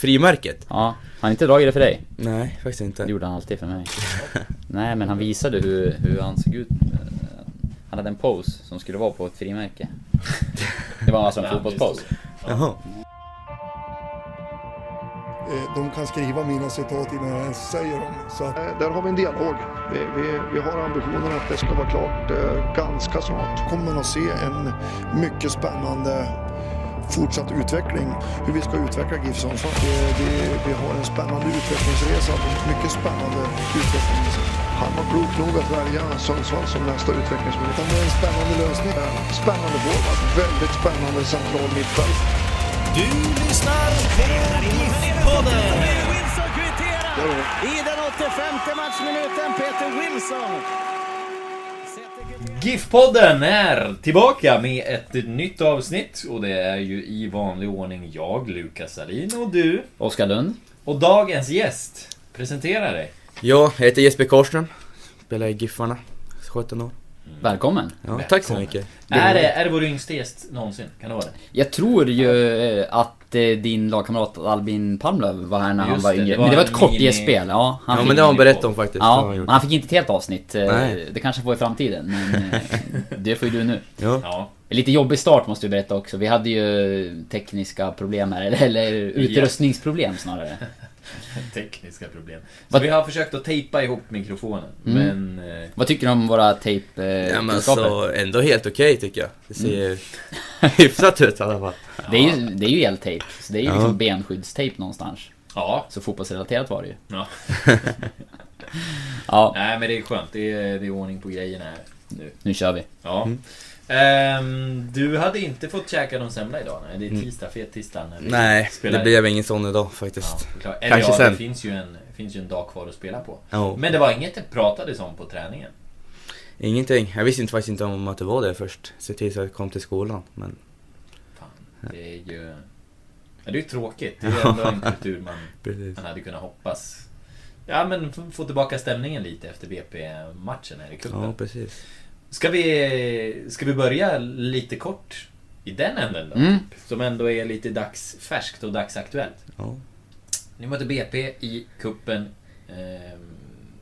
Frimärket? Ja. Har han inte dragit det för dig? Nej, faktiskt inte. Det gjorde han alltid för mig. Nej, men han visade hur, hur han såg ut. Han hade en pose som skulle vara på ett frimärke. Det var alltså en fotbollspose. Jaha. Eh, De kan skriva mina citat innan jag ens säger dem. Så Eh, Där har vi en dialog. Vi, vi, vi har ambitionen att det ska vara klart eh, ganska snart. kommer man att se en mycket spännande fortsatt utveckling. Hur vi ska utveckla GIF Sundsvall. Vi har en spännande utvecklingsresa. Mycket spännande utvecklingsresa. Han var klok nog att välja Sundsvall som nästa utvecklingsmyndighet. Utan det är en spännande lösning. Spännande forward, väldigt spännande central mittfält. Du lyssnar på GIF-podden. I den 85 matchminuten, Peter Wilson. GIF-podden är tillbaka med ett nytt avsnitt och det är ju i vanlig ordning jag, Lukas Salin och du. Oskar Lund. Och dagens gäst, presentera dig. Ja, jag heter Jesper Korström. Spelar i Giffarna. 17 år. Välkommen. Ja, tack så Välkommen. mycket. Är det, är det vår yngste gäst någonsin? Kan det vara det? Jag tror ju eh, att eh, din lagkamrat Albin Palmlöv var här när han Just var det, yngre. det var men det var en ett kort mini- gästspel. Ja, han Ja fick- men det har han berättat om faktiskt. Det har Ja, han men han fick inte ett helt avsnitt. Eh, Nej. Det kanske han får i framtiden, men eh, det får ju du nu. Ja. Ja. En lite jobbig start måste vi berätta också. Vi hade ju tekniska problem här, eller, eller utrustningsproblem snarare. Tekniska problem. Så Vad- vi har försökt att tejpa ihop mikrofonen, Mm. men... Eh, Vad tycker du om våra tejp eh, Ja men kunskaper? alltså, ändå helt okej tycker jag. Det ser Mm. hyfsat ut i alla fall. Det är ju, det är ju eltejp, så det är ju Ja. liksom benskyddstejp någonstans. ja. Så fotbollsrelaterat var det ju. ja. Ja, Nej men det är skönt, det är, det är ordning på grejerna här nu. nu kör vi. Ja. Mm. Ehm, du hade inte fått käka någon semla idag? Nej, det är tisdag, fet tisdag Mm. Nej, det blev ingen sån idag Ja, faktiskt. förklara. Eller Kanske ja, sen. det finns ju, en, finns ju en dag kvar att spela på. Ja. Men det var inget det pratades om på träningen? Ingenting. Jag visste inte, faktiskt inte om att det var det först. Så att jag kom till skolan. Men Fan, det är ju... Ja, det är ju tråkigt. Det är ändå en kultur man, man hade kunnat hoppas. Ja men få tillbaka stämningen lite efter BP-matchen här i cupen. Ja, precis. Ska vi, ska vi börja lite kort i den änden då? Mm. Som ändå är lite dagsfärskt och dagsaktuellt. Ja. Ni mötte BP i kuppen ehm,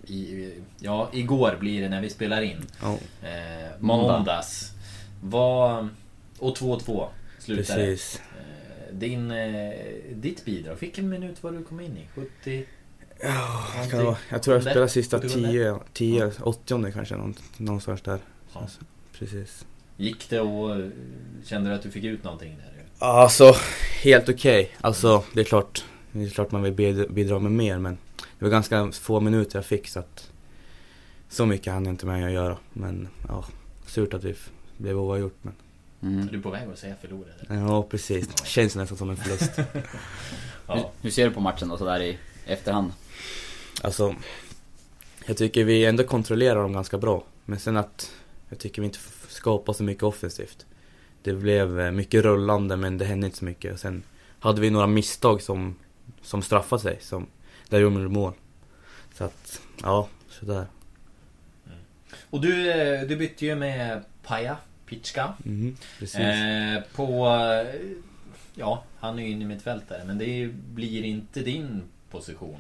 i, Ja, igår blir det när vi spelar in. Ja, Eh, Måndag. Måndags. Vad... Och 2-2 slutade precis. Eh, Din, eh, ditt bidrag, vilken minut var du kom in i? 70? Ja. Jag tror jag spelade sista Sjunde? 10, 10, 80 kanske någon- någonstans där. Ja. Alltså, Precis. Gick det och eh, kände du att du fick ut någonting där? Alltså, helt okej. Alltså, det är klart. Det är klart man vill bid- bidra med mer men det var ganska få minuter jag fick så att så mycket hann jag inte med att göra. Men ja, surt att vi blev oavgjort men Mm. Är du på väg att säga förlorade? ja precis. Känns nästan som en förlust. Hur, Ja. hur ser du på matchen då sådär i efterhand? Alltså, jag tycker vi ändå kontrollerar dem ganska bra. Men sen att jag tycker vi inte skapar så mycket offensivt. Det blev eh, mycket rullande men det hände inte så mycket. Och sen hade vi några misstag som, som straffade sig. Som, där gjorde vi mål. Så att, ja, sådär. Och du, eh, du bytte ju med Paja. Mhm, precis. Eh, på... eh, Ja, han är ju inne i mittfältare men det blir inte din position.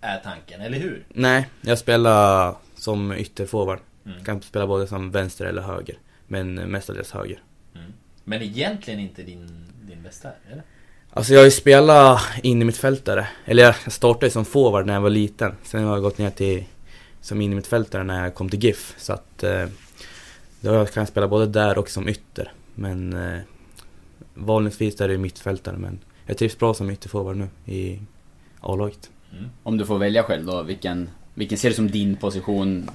Är tanken, eller hur? Nej, jag spelar som ytterforward. Mm. Kan spela både som vänster eller höger. Men eh, mestadels höger. Mm. Men egentligen inte din, din bästa, eller? Alltså jag har ju spelat in i mittfältare. Eller jag startade som forward när jag var liten. Sen har jag gått ner till som in i mittfältare när jag kom till GIF. Så att eh, då kan jag spela både där och som ytter. Men eh, vanligtvis är det mittfältare. Men jag trivs bra som ytterforward nu i A-laget. Mm. Om du får välja själv då, vilken, vilken ser du som din position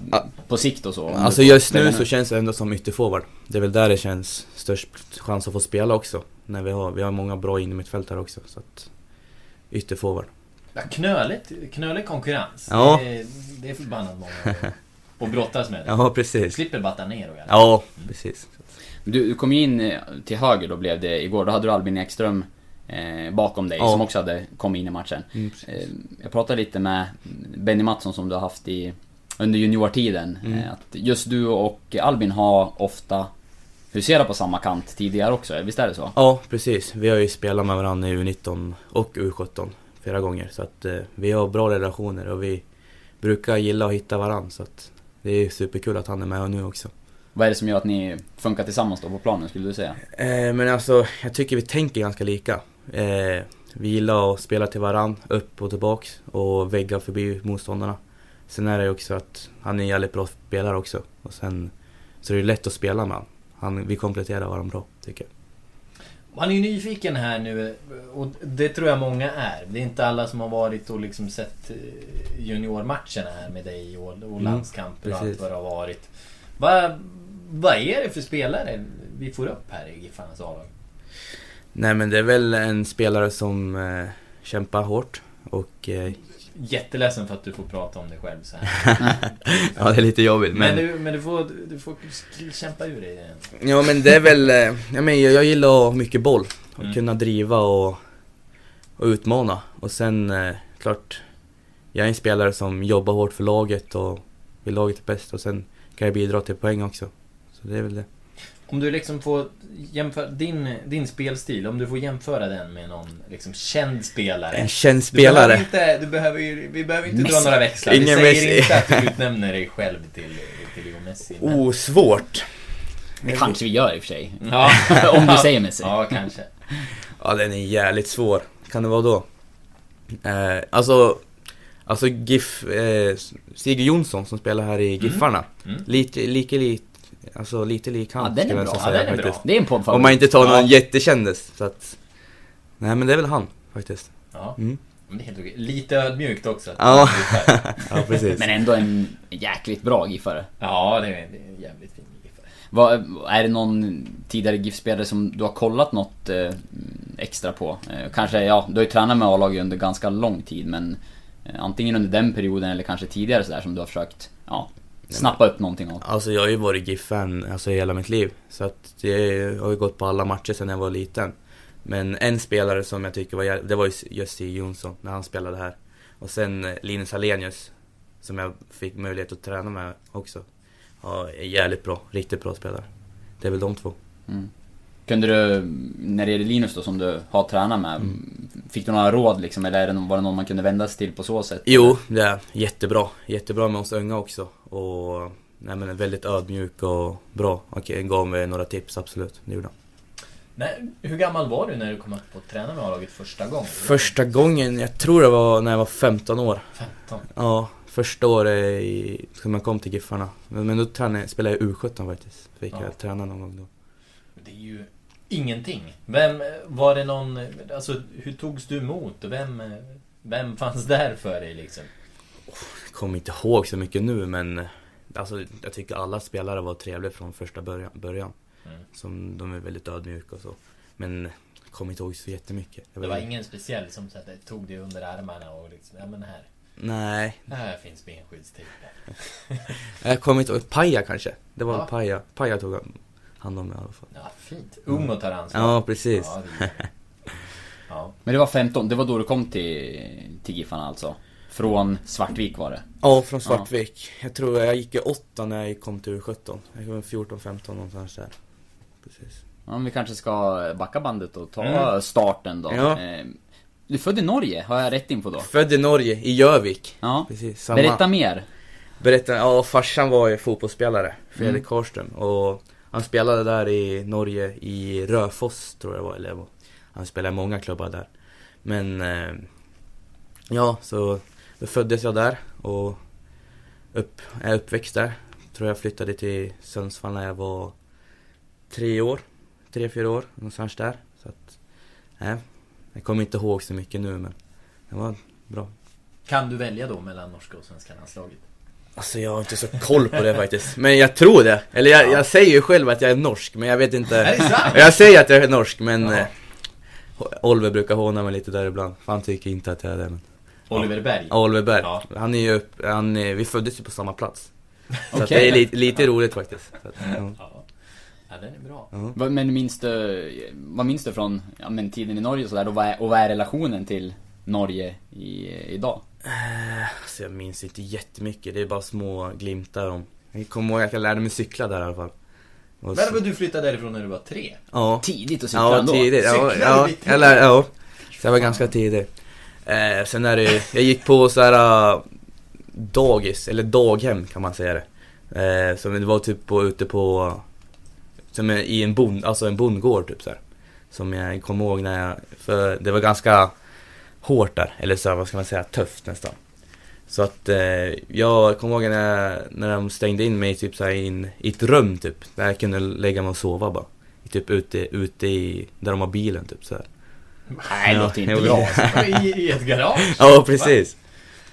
på sikt och så? Du Alltså just nu så känns det ändå som ytterforward. Det är väl där det känns störst chans att få spela också. När vi har, vi har många bra in i mittfältare också. Så att ytterforward. Ja, knöligt, knölig konkurrens. Ja. Det, är- det är förbannat många och brottas med det. Ja, precis. Slipper batta ner och. Ja, precis. Du, du kom ju in eh, till höger då blev det igår. Då hade du Albin Ekström eh, bakom dig Ja. som också hade kommit in i matchen. Mm. Eh, jag pratade lite med Benny Mattsson som du har haft i under juniortiden. Mm. Eh, att just du och Albin har ofta huserat på samma kant tidigare också, visst är det så? Ja, precis. Vi har ju spelat med varandra i U19 och U17 flera gånger. Så att eh, vi har bra relationer och vi brukar gilla att hitta varandra. Så att det är superkul att han är med nu också. Vad är det som gör att ni funkar tillsammans då på planen skulle du säga? Eh, men alltså, jag tycker vi tänker ganska lika. Eh, vi gillar att spela till varann, upp och tillbaks och vägga förbi motståndarna. Sen är det ju också att han är en jävligt bra spelare också. Och sen så är det lätt att spela med han. vi kompletterar varandra bra, tycker jag. Man är ju nyfiken här nu och det tror jag många är. Det är inte alla som har varit och liksom sett eh, juniormatcherna här med dig och, och Mm, landskamper och allt vad det har varit. Vad, vad är det för spelare vi får upp här i Giffarnas A-lag? Nej men det är väl en spelare som eh, kämpar hårt och eh, Jätteledsen för att du får prata om dig själv så här. ja det är lite jobbigt Men, men... du, men du, får, du får kämpa ur dig. Ja men det är väl, eh, ja, men jag, jag gillar att mycket boll och Mm. kunna driva och, och utmana. Och sen eh, klart, jag är en spelare som jobbar hårt för laget och vill laget bäst och sen kan jag bidra till poäng också. Så det är väl det. Om du liksom får jämföra din, din spelstil, om du får jämföra den med någon liksom känd spelare. En känd Du behöver spelare. inte, du behöver ju, vi behöver inte Messi. dra några växlar. Ingen vi säger Messi. inte att du utnämner dig själv till, till Leo Messi. men- Oh, svårt! Det kanske vi gör i och för sig. Ja. Om du säger Messi. Ja, kanske. Ja den är jävligt svår. Kan det vara då? Eh, alltså, alltså GIF, eh, Sigurd Jonsson som spelar här i Giffarna. Mm. Lite, lika lik, alltså lite lik Ja, han den är bra. Ja, den är bra. Det är en poddfavorit. Om man inte tar någon Ja. jättekändis, så att... Nej men det är väl han, faktiskt. Ja. Mm. Men det är helt okej. Lite ödmjukt också. Ja. ja, precis. Men ändå en jäkligt bra giffare. Ja, det är, det är en jävligt fin giffare. Vad, är det någon tidigare GIF-spelare som du har kollat något eh, extra på? Eh, kanske, ja, du har ju tränat med A-laget under ganska lång tid men eh, antingen under den perioden eller kanske tidigare sådär som du har försökt, ja, snappa upp någonting av. Alltså jag har ju varit GIF-fan alltså, hela mitt liv. Så att jag har ju gått på alla matcher sedan jag var liten. Men en spelare som jag tycker var det var ju just Stig Jonsson när han spelade här. Och sen eh, Linus Hallenius som jag fick möjlighet att träna med också. Ja, är jävligt bra, riktigt bra spelare. Det är väl de två. Mm. Kunde du, när det gäller Linus då som du har tränat med, fick du några råd liksom eller är det, någon- var det någon man kunde vända sig till på så sätt? Jo, det är jättebra. Jättebra med oss unga också. Och nej, men väldigt ödmjuk och bra. Okej, gav mig några tips, absolut. Det gjorde han. Nej, hur gammal var du när du kom upp och tränade med A-laget första gången? Första gången, jag tror det var när jag var 15 år. 15. Ja, första året i, som jag kom till Giffarna. Men, men då tränade, spelade jag U17 faktiskt. Fick Ja. jag träna någon gång då. Ju ingenting. Vem, var det någon, alltså hur togs du emot? Vem, vem fanns där för dig liksom? Jag kommer inte ihåg så mycket nu men Alltså jag tycker alla spelare var trevliga från första början. början. Mm. Som de är väldigt ödmjuka och så. Men jag kommer inte ihåg så jättemycket. Jag Det var ingen speciell som så att, tog dig under armarna och liksom, ja men här, Nej, här finns benskyddstejp. jag kommer inte ihåg. Paja kanske? Det var Ja. Paja. Paja tog hand om mig i alla fall. Ja, fint. Ung och tar ansvar. Ja, precis. Ja, det ja. Men det var 15, det var då du kom till, till Giffarna alltså? Från Svartvik var det? Ja, från Svartvik. Jag tror jag gick i åtta när jag kom till U17. Jag kom 14-15 någonstans där. Precis. Ja, men vi kanske ska backa bandet och ta Mm. starten då. Ja. Eh, Du är född i Norge, har jag rätt info då? Född i Norge, i Jövik. Ja. Precis, samma. Berätta mer. Berätta, ja farsan var ju fotbollsspelare, Fredrik Mm. Karlström. Och han spelade där i Norge, i Röfoss tror jag det var. Eller, han spelade i många klubbar där. Men, eh, ja så då föddes jag där och upp, är uppväxt där. Tror jag flyttade till Sundsvall när jag var tre år, tre, fyra år, någonstans där. Så att, nej, jag kommer inte ihåg så mycket nu men det var bra. Kan du välja då mellan norska och svenska landslaget? Alltså jag har inte så koll på det faktiskt. Men jag tror det. Eller jag, jag säger ju själv att jag är norsk, men jag vet inte. Är det sant? Jag säger att jag är norsk, men Ja. eh, Oliver brukar håna mig lite där ibland. Han tycker inte att jag är det. Men... Oliver Berg? Oliver Berg. Ja. Han är ju upp, han är, vi föddes ju på samma plats. Så Okej. det är lite, lite roligt faktiskt. Så att, ja. Ja. ja, den är bra. Ja. Men minns du, vad minns du från ja, men tiden i Norge och sådär? Och vad är, och vad är relationen till Norge i, idag? Alltså jag minns inte jättemycket, det är bara små glimtar om... Jag kommer ihåg att jag lärde mig cykla där i alla fall. Och så- Men du flyttade därifrån när du var tre? Ja. Tidigt att cykla Ja, ändå. tidigt. Ja, Cyklade ja, jag lär, ja. Så jag var ganska tidig. Eh, sen är det jag gick på så här äh, dagis, eller daghem kan man säga det. Eh, som det var typ på, ute på, som är i en bond, alltså en bondgård typ så här. Som jag kommer ihåg när jag, för det var ganska hårt där, eller så här, vad ska man säga, tufft nästan. Så att eh, jag kommer ihåg när, jag, när de stängde in mig typ så här in, i ett rum typ, där jag kunde lägga mig och sova bara. Typ ute, ute i, där de har bilen typ så här. Nej, det Ja, låter inte bra. I, I ett garage? Ja, precis.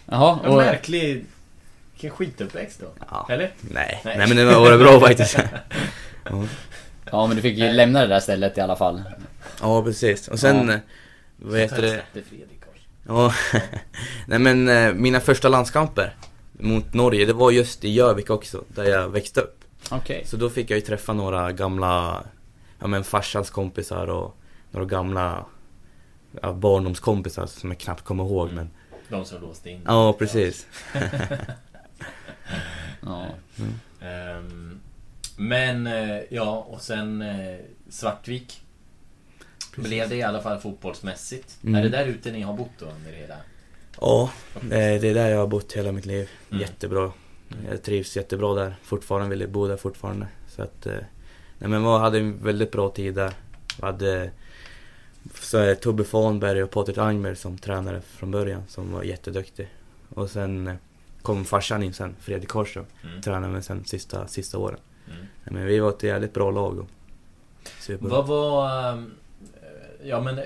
Jaha, En och, märklig... Vilken skituppväxt då. Ja. Eller? Nej, Nej. nej men det var bra faktiskt. Ja, ja men du fick ju lämna det där stället i alla fall. ja precis. Och sen, Ja. eh, vad heter det? Ja, nej men eh, mina första landskamper mot Norge, det var just i Jövik också, där jag växte upp. Okej. Så då fick jag ju träffa några gamla, ja men farsans kompisar och några gamla ja, barndomskompisar som jag knappt kommer ihåg Mm. men De som låste in. Ja, precis. Ja. Ehm, men, eh, ja, och sen eh, Svartvik. Blev det i alla fall fotbollsmässigt. Mm. Är det där ute ni har bott då under hela... Ja, eh, det är där jag har bott hela mitt liv. Mm. Jättebra. Jag trivs jättebra där. Fortfarande vill jag bo där fortfarande. Så att, eh, nej men vi hade en väldigt bra tid där. Vi hade så Tobbe Fahnberg och Patrik Angberg som tränare från början, som var jätteduktig. Och sen eh, kom farsan in sen, Fredrik Karlström, Mm. tränade med sen sista, sista åren. Mm. Men vi var ett jävligt bra lag. Och, superbra. Vad var... Ja men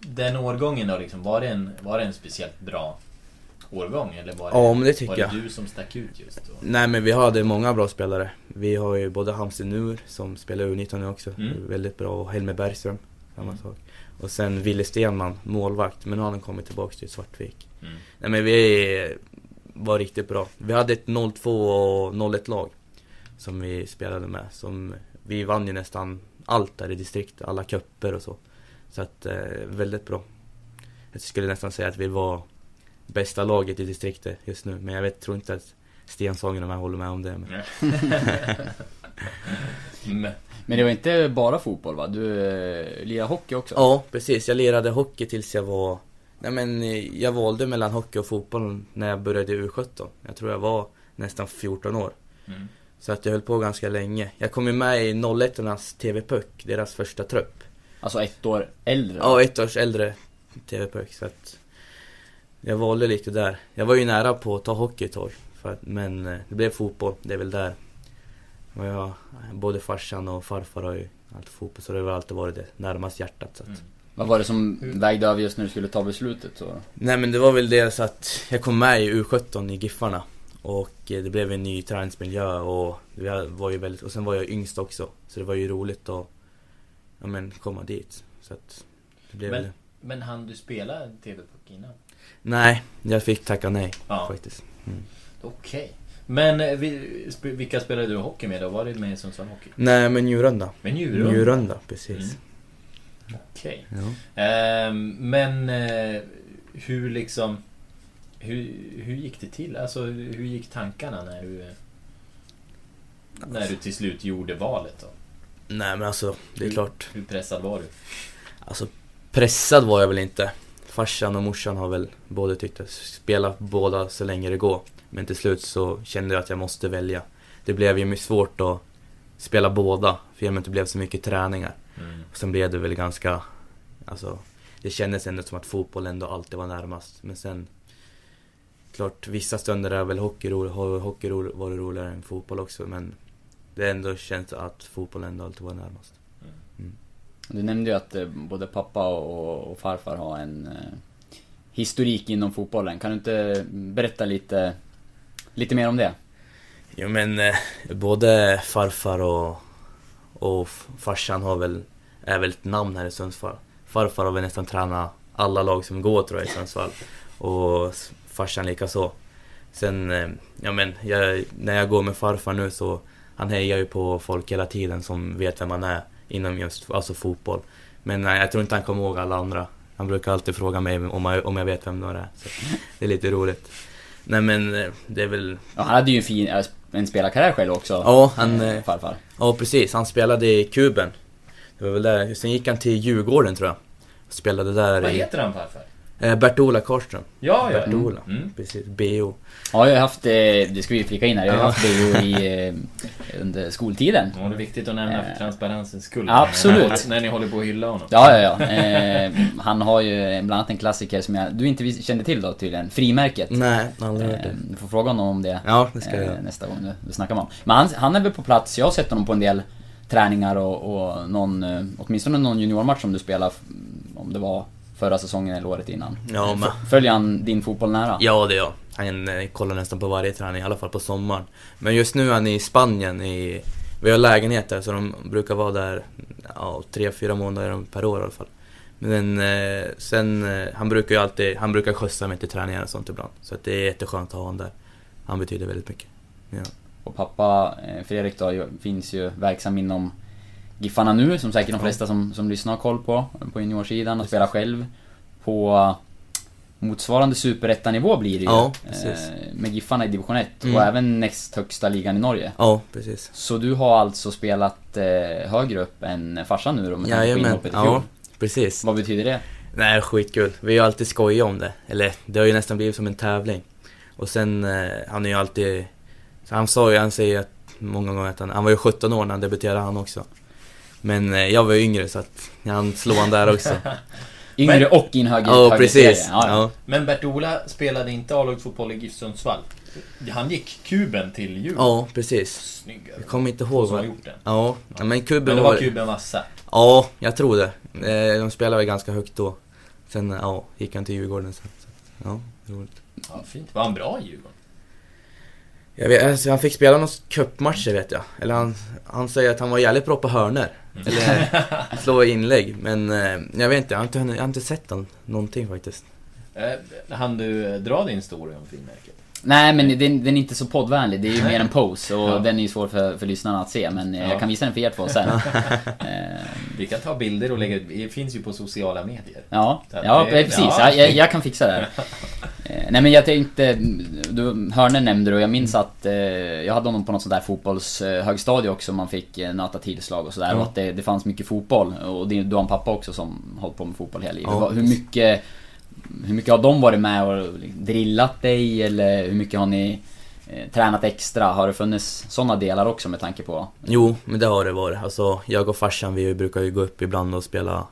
den årgången då liksom, var det en, var det en speciellt bra årgång? Eller var det, Ja, men det tycker var det du som stack ut just då? Nej men vi hade många bra spelare. Vi har ju både Hamsten Nur som spelar U19 nu också, Mm. väldigt bra, och Helmer Bergström, samma Mm. sak. Och sen Wille Stenman, målvakt, men nu har han kommit tillbaka till Svartvik. Mm. Nej men vi var riktigt bra. Vi hade ett 02 och 01 lag som vi spelade med. Som, vi vann ju nästan allt där i distriktet, alla kupper och så. Så att, eh, väldigt bra. Jag skulle nästan säga att vi var bästa laget i distriktet just nu. Men jag vet, tror inte att Stenshagen och de här håller med om det. Men... Mm. Men det var inte bara fotboll va? Du eh, lirade hockey också? Ja, precis. Jag lirade hockey tills jag var... Nej men eh, jag valde mellan hockey och fotboll när jag började i U17. Jag tror jag var nästan 14 år. Mm. Så att jag höll på ganska länge. Jag kom ju med i 01 TV-puck, deras första trupp. Alltså ett år äldre? Ja, ett års äldre TV-puck. Så att jag valde lite där. Jag var ju nära på att ta hockey ett tag. För att, men eh, det blev fotboll, det är väl där. Och jag, både farsan och farfar har ju allt fotboll, så det har väl alltid varit det närmast hjärtat. Så att. Mm. Vad var det som vägde över just när du skulle ta beslutet? Så? Nej men det var väl det så att jag kom med i U17 i Giffarna Och eh, det blev en ny träningsmiljö och vi var ju väldigt, och sen var jag yngst också Så det var ju roligt att ja, men, komma dit Så att det blev Men- väl Men han du spela TV-puck innan? Nej, jag fick tacka nej Ja. faktiskt Okej. Men eh, vilka spelade du hockey med då? Var det med i Sundsvall Hockey? Nej men Njurunda Med Njurunda? Njurunda, precis Mm. Okej. ja. Ehm, men eh, hur liksom... Hur, hur gick det till? Alltså hur gick tankarna när du... eh, När du till slut gjorde valet då? Nej men alltså, det är Hur- klart. Hur pressad var du? Alltså pressad var jag väl inte. Farsan och morsan har väl både tyckt att spela båda så länge det går. Men till slut så kände jag att jag måste välja. Det blev ju svårt att spela båda För i och med att det blev så mycket träningar. Mm. Sen blev det väl ganska Alltså Det kändes ändå som att fotboll ändå alltid var närmast. Men sen Klart vissa stunder är väl hockey, ro, hockey roligare än fotboll också men Det ändå känns att fotboll ändå alltid var närmast Du nämnde ju att eh, både pappa och, och farfar har en eh, historik inom fotbollen. Kan du inte berätta lite, lite mer om det? Jo men eh, både farfar och, och farsan har väl, är väl ett namn här i Sundsvall. Farfar har väl nästan tränat alla lag som går tror jag i Sundsvall. Och farsan lika så. Sen, eh, ja men, jag, när jag går med farfar nu så han hejar ju på folk hela tiden som vet vem man är inom just alltså fotboll. Men nej, jag tror inte han kommer ihåg alla andra. Han brukar alltid fråga mig om jag, om jag vet vem några är. Så det är lite roligt. Nej men eh, det är väl... Ja, han hade ju en fin, äh, en spelarkarriär själv också. Ja, han... eh, eh, farfar. Ja precis, han spelade i Kuben. Det var väl där. Sen gick han till Djurgården tror jag. Spelade där Vad i... heter han farfar? Eh, Bert-Ola Karlström. Ja, ja. Bert-Ola. Mm. Precis, BO. Ja, jag har haft, eh, det ska vi flika in här, jag har Ja. haft ju i, eh, under skoltiden. Ja, det är viktigt att nämna för transparensens skull. absolut. När, ni håller på att hylla honom. Ja, ja, ja. Han har ju bland annat en klassiker som jag, du inte kände till då tydligen, frimärket. Nej, aldrig hört det. du får fråga honom om det Ja, det ska jag nästa gång du, du snackar med honom. Men han, han är väl på plats, jag har sett honom på en del träningar och, och någon, åtminstone någon juniormatch som du spelade, om det var förra säsongen eller året innan. Ja, men... Följer han din fotboll nära? Ja, det är jag. Han eh, kollar nästan på varje träning, i alla fall på sommaren. Men just nu är han i Spanien i... Vi har lägenhet där, så de brukar vara där ja, tre, fyra månader per år i alla fall. Men eh, sen, eh, han brukar ju alltid, han brukar skjutsa mig till träningar och sånt ibland. Så det är jätteskönt att ha honom där. Han betyder väldigt mycket. Ja. Och pappa eh, Fredrik då, finns ju verksam inom Giffarna nu, som säkert de flesta som, som lyssnar har koll på, på juniorsidan och spelar själv. På motsvarande superettanivå blir det ju. Ja, eh, med Giffarna i division 1 Mm. och även näst högsta ligan i Norge. Ja, precis. Så du har alltså spelat eh, högre upp än farsan nu då med tanke på inhoppet i fjol? Ja, precis. Vad betyder det? Nej, skitkul. Vi har alltid skojat om det. Eller, det har ju nästan blivit som en tävling. Och sen, eh, han är ju alltid... Han sa ju, han säger att många gånger att han, han var ju 17 år när han debuterade han också. Men eh, jag var ju yngre så att han slog han där också. Yngre Men- och i en högre, Ja, precis. Ja, ja. Ja. Men Bert-Ola spelade inte A-lagsfotboll i GIF Sundsvall. Han gick kuben till Djurgården. ja, precis. Snygg Jag kommer inte ihåg vad... gjort den. Ja, ja, men kuben Men det var... var kuben vassa. Ja, jag tror det. Eh, De spelade väl ganska högt då. Sen, ja, gick han till Djurgården sen. Så, ja, roligt. Ja, fint. Var han bra i Djurgården? Jag vet, alltså, han fick spela några cupmatcher vet jag. Eller han, han säger att han var jävligt bra på hörner. Mm. Eller slå inlägg. Men eh, jag vet inte, jag har inte, jag har inte sett han, någonting faktiskt. Eh, Han du eh, dra din story om frimärket? Nej men den, den är inte så poddvänlig, det är ju mer en pose och Ja. den är ju svår för, för lyssnarna att se men eh, Ja. jag kan visa den för er två sen. Eh, Vi kan ta bilder och lägga ut. Det finns ju på sociala medier. Ja, ja det- precis. ja. Jag, jag, kan fixa det. här. Eh, Nej men jag tänkte, du, Hörne nämnde du och jag minns att eh, jag hade honom på något sånt där fotbollshögstadie också. Man fick eh, nöta tillslag och sådär. Ja. Och att det, det fanns mycket fotboll. Och det, du har en pappa också som hållit på med fotboll hela livet. Hur mycket hur mycket har de varit med och drillat dig eller hur mycket har ni eh, tränat extra? Har det funnits sådana delar också med tanke på? Jo, men det har det varit. Alltså, jag och farsan vi brukar ju gå upp ibland och spela,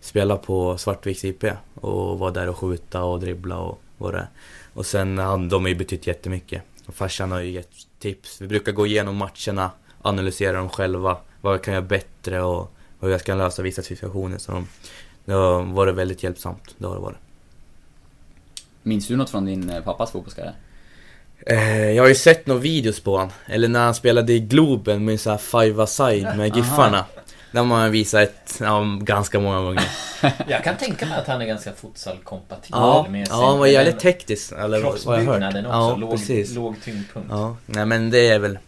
spela på Svartviks IP. Och vara där och skjuta och dribbla och vad det är. Och sen, han, de har ju betytt jättemycket. Och farsan har ju gett tips. Vi brukar gå igenom matcherna, analysera dem själva. Vad jag kan göra bättre och hur jag ska lösa vissa situationer. Så de, det har varit väldigt hjälpsamt. Det har det varit. Minns du något från din eh, pappas fotbollskarriär? Eh, jag har ju sett några videos på han. Eller när han spelade i Globen med så här five aside med Giffarna. Där har man visat ett, ja, ganska många gånger. Jag kan tänka mig att han är ganska futsal-kompatibel Ja, med ja han var sin- jävligt teknisk. Eller vad vad jag har hört. Kroppsbyggnaden också, Ja, låg, precis. låg tyngdpunkt. Ja, nej men det är väl...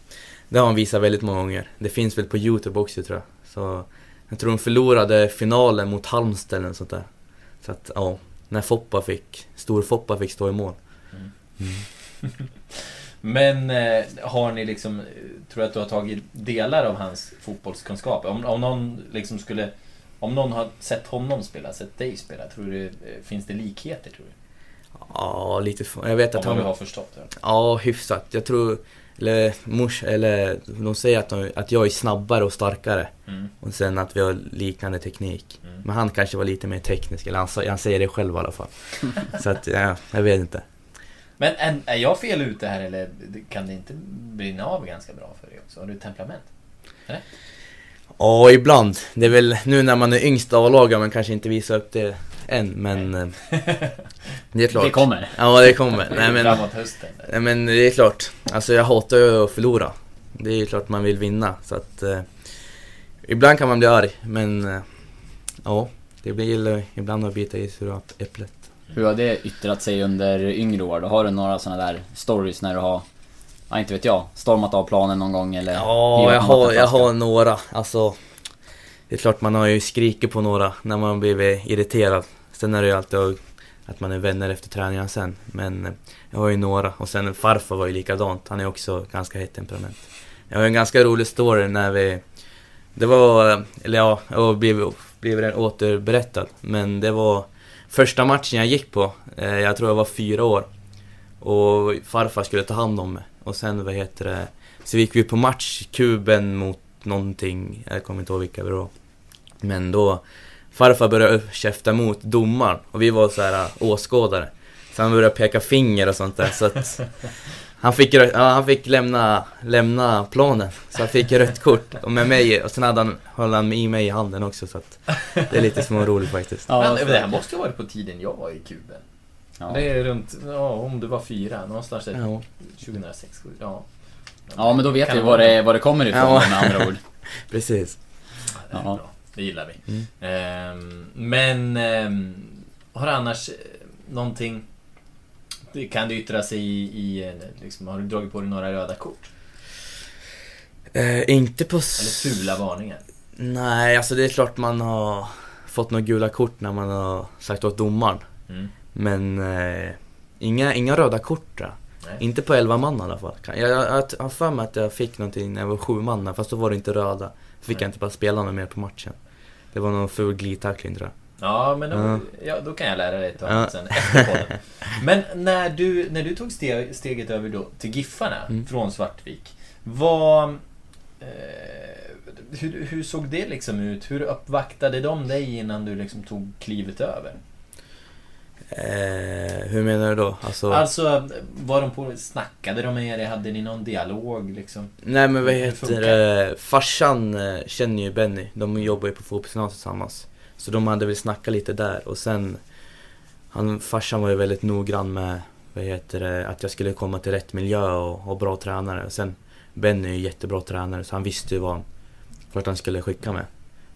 Det har han visat väldigt många gånger. Det finns väl på Youtube också tror jag. Så... Jag tror de förlorade finalen mot Halmstad eller sånt där. Så att, ja. När Foppa fick... Stor-Foppa fick stå i mål. Men eh, har ni liksom, tror jag att du har tagit delar av hans fotbollskunskap? Om, om någon liksom skulle, om någon har sett honom spela, sett dig spela, tror du, eh, finns det likheter tror du? Ja, lite... Jag vet Om att vad han... du har förstått det. Ja, hyfsat. Jag tror... Eller mors... Eller de säger att, de, att jag är snabbare och starkare. Mm. Och sen att vi har liknande teknik. Mm. Men han kanske var lite mer teknisk, eller han, han säger det själv i alla fall. Så att, ja, jag vet inte. Men är, är jag fel ute här eller kan det inte brinna av ganska bra för dig också? Har du temperament? Ja, ibland. Det är väl nu när man är yngst A-lagare man kanske inte visar upp det än, men... eh, Det är klart. Det kommer. Ja, det kommer. Nej men, Framåt hösten. nej men det är klart. Alltså jag hatar ju att förlora. Det är ju klart man vill vinna, så att... Eh, ibland kan man bli arg, men... Eh, ja, det blir ibland att bita i sura äpplet. Hur har det yttrat sig under yngre år då? Har du några sådana där stories när du har, ja inte vet jag, stormat av planen någon gång eller? Ja, jag har, jag har några. Alltså, det är klart man har ju skrikit på några när man blivit irriterad. Sen är det ju alltid att man är vänner efter träningen sen. Men eh, jag har ju några. Och sen farfar var ju likadant. Han är också ganska hett temperament. Jag har en ganska rolig story när vi... Det var, eh, eller ja, och blev, blev den återberättad. Men det var första matchen jag gick på. Eh, Jag tror jag var fyra år. Och farfar skulle ta hand om mig. Och sen, vad heter det? Så gick vi på match, kuben mot någonting, jag kommer inte ihåg vilka det var. Men då, farfar började käfta mot domaren och vi var så här äh, åskådare. Så han började peka finger och sånt där så att han fick, ja, han fick lämna, lämna planen. Så han fick rött kort och med mig, och sen hade han, höll han i mig i handen också så att det är lite småroligt faktiskt. Ja, Men det här måste ju ha varit på tiden jag var i kuben. Ja. Det är runt, ja, om du var fyra, någonstans där Ja, 2006, ja. ja men då vet vi var det, var det kommer ifrån Ja. med andra ord. precis. Det är Ja. bra. Det gillar vi. Mm. Ehm, men ehm, har du annars eh, någonting... Kan det yttra sig i, i eh, liksom, har du dragit på dig några röda kort? Eh, inte på... Eller fula varningar? Nej, alltså det är klart man har fått några gula kort när man har sagt åt domaren. Mm. Men eh, inga, inga röda kort. Nej. Inte på 11 man i alla fall. Jag, har för mig att jag fick någonting när jag var 7 man, fast då var det inte röda. Fick Nej. jag inte bara spela något mer på matchen. Det var någon ful glidtackling tror jag. Ja, men då, Ja. ja, då kan jag lära dig ett annat sen efter podden. Men när du, när du tog steg, steget över då till Giffarna Mm. från Svartvik. Vad... Eh, hur, hur såg det liksom ut? Hur uppvaktade de dig innan du liksom tog klivet över? Eh, hur menar du då? Alltså, Alltså, var de på... Snackade de med er? Hade ni någon dialog liksom? nej men vad heter det? Farsan eh, känner ju Benny. De jobbar ju på fotbollsgymnasiet tillsammans. Så de hade väl snackat lite där och sen han, Farsan var ju väldigt noggrann med vad heter det, att jag skulle komma till rätt miljö och, och bra tränare. Och sen Benny är ju jättebra tränare så han visste ju vad vart han skulle skicka mig.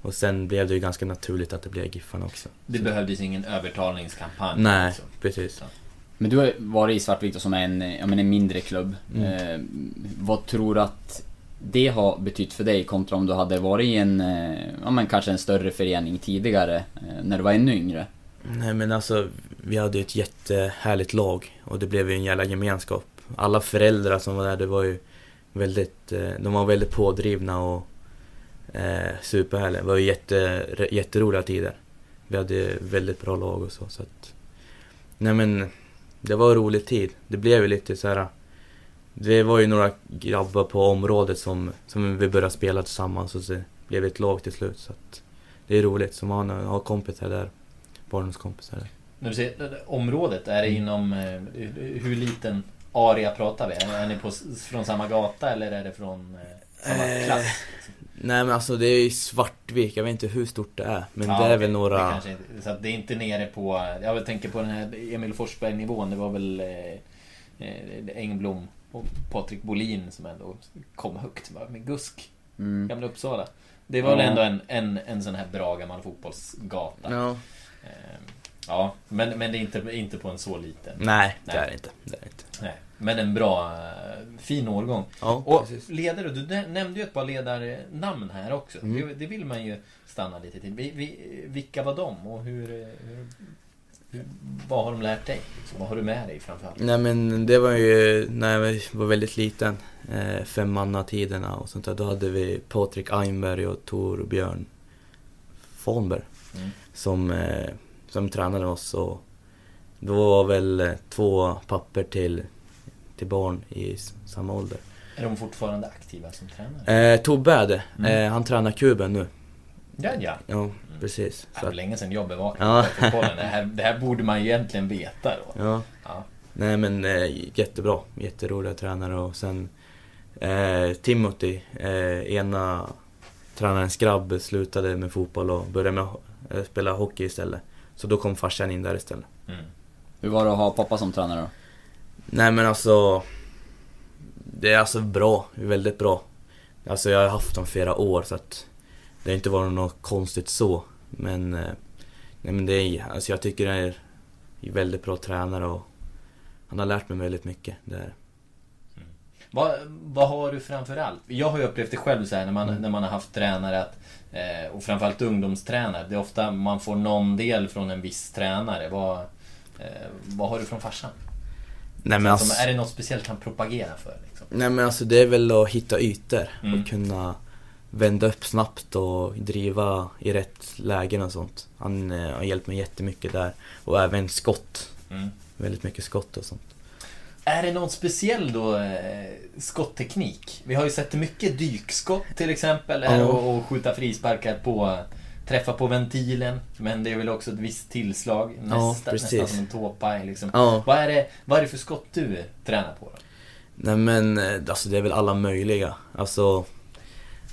Och sen blev det ju ganska naturligt att det blev Giffarna också. Det Så- behövdes ingen övertalningskampanj. Nej, Liksom. precis. Men du har varit i Svartvik då som är en, ja, men en mindre klubb. Mm. Eh, vad tror du att det har betytt för dig kontra om du hade varit i en, eh, ja men kanske en större förening tidigare, eh, när du var ännu yngre? Nej men alltså, vi hade ju ett jättehärligt lag och det blev ju en jävla gemenskap. Alla föräldrar som var där, det var ju väldigt, eh, de var väldigt pådrivna och eh, superhärliga. Det var ju jätte, jätteroliga tider. Vi hade väldigt bra lag och så, så att... Nej men, det var en rolig tid. Det blev ju lite så här. Det var ju några grabbar på området som, som vi började spela tillsammans och så blev vi ett lag till slut. Så att det är roligt, som har, har kompisar där. Barndomskompisar där. När du säger området, är det inom... eh, Hur liten area pratar vi? Är är ni på, från samma gata eller är det från eh, samma Eh, klass? Nej men alltså det är ju Svartvik, jag vet inte hur stort det är. Men Ja, det är okej. väl några... Det kanske så att det är inte nere på... Jag tänker på den här Emil Forsberg-nivån. Det var väl eh, eh, Engblom och Patrik Bolin som ändå kom högt med Gusk, Mm. gamla Uppsala. Det var väl ändå en, en, en sån här bra gammal fotbollsgata. Ja. Eh, Ja, men, men det är inte, inte på en så liten. Nej, det Nej. är det inte. Det är det inte. Nej, men en bra, eh, fin årgång. Ja, Och precis. ledare, du nä- nämnde ju ett par ledarnamn här också. Mm. Det, det vill man ju stanna lite till. Vi, vi, vilka var de och hur, hur, hur, vad har de lärt dig? Liksom, vad har du med dig framförallt? Nej men det var ju när jag var väldigt liten. Eh, Femmannatiderna och sånt där. Då hade vi Patrik Einberg och Tor Björn Fahnberg. Mm. Som, eh, som tränade oss och då var väl två papper till, till barn i samma ålder. Är de fortfarande aktiva som tränare? Eh, Tobbe är det. Mm. Eh, han tränar kuben nu. Ja, ja. Ja, precis. Det Så var att, länge sedan jag bevakade Ja. fotbollen. Det här, det här borde man ju egentligen veta då. ja. Ja. Nej men eh, jättebra, jätteroliga tränare och sen eh, Timothy, eh, ena tränarens grabb slutade med fotboll och började med eh, spela hockey istället. Så då kom farsan in där istället. Mm. Hur var det att ha pappa som tränare då? Nej men alltså Det är alltså bra, väldigt bra. Alltså jag har haft dem flera år så att Det har inte varit något konstigt så. Men eh, Nej men det är, alltså jag tycker det är väldigt bra tränare och han har lärt mig väldigt mycket. Där. Vad, vad har du framför allt? Jag har ju upplevt det själv så här när man, Mm. när man har haft tränare att, eh, och framförallt ungdomstränare. Det är ofta man får någon del från en viss tränare. Vad, eh, vad har du från farsan? Nej men, Som, alltså, är det något speciellt han propagerar för? Liksom? nej men alltså det är väl att hitta ytor Mm. och kunna vända upp snabbt och driva i rätt lägen och sånt. Han eh, har hjälpt mig jättemycket där. Och även skott. Mm. Väldigt mycket skott och sånt. Är det någon speciell då eh, skottteknik? Vi har ju sett mycket dykskott till exempel. Ja. och, och skjuta frisparkar på Träffa på ventilen. Men det är väl också ett visst tillslag. Ja, Nästa, precis. nästan som en tåpaj liksom. Ja. Vad, är det, vad är det för skott du tränar på då? Nej men eh, alltså det är väl alla möjliga. Alltså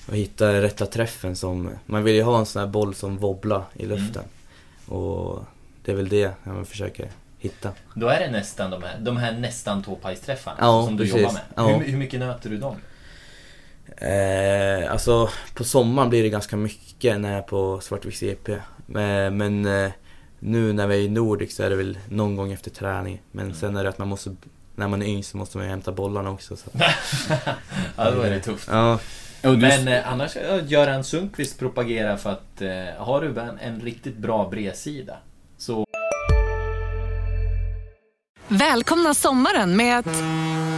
att hitta rätta träffen som... Man vill ju ha en sån här boll som wobblar i luften. Och det är väl det jag försöker hitta. Då är det nästan de här, de här nästan tåpajsträffarna Ja, som du precis. jobbar med. Ja. Hur, hur mycket nöter du dem? Eh, alltså på sommaren blir det ganska mycket när jag är på Svartviks EP. Men, men eh, nu när vi är i Nordic så är det väl någon gång efter träning. Men sen är det att man måste, när man är yngst så måste man ju hämta bollarna också. Så. ja, då är det tufft. Ja, Men eh, annars, ja, Göran Sundqvist propagerar för att eh, har du en, en riktigt bra bredsida så Välkomna sommaren med att...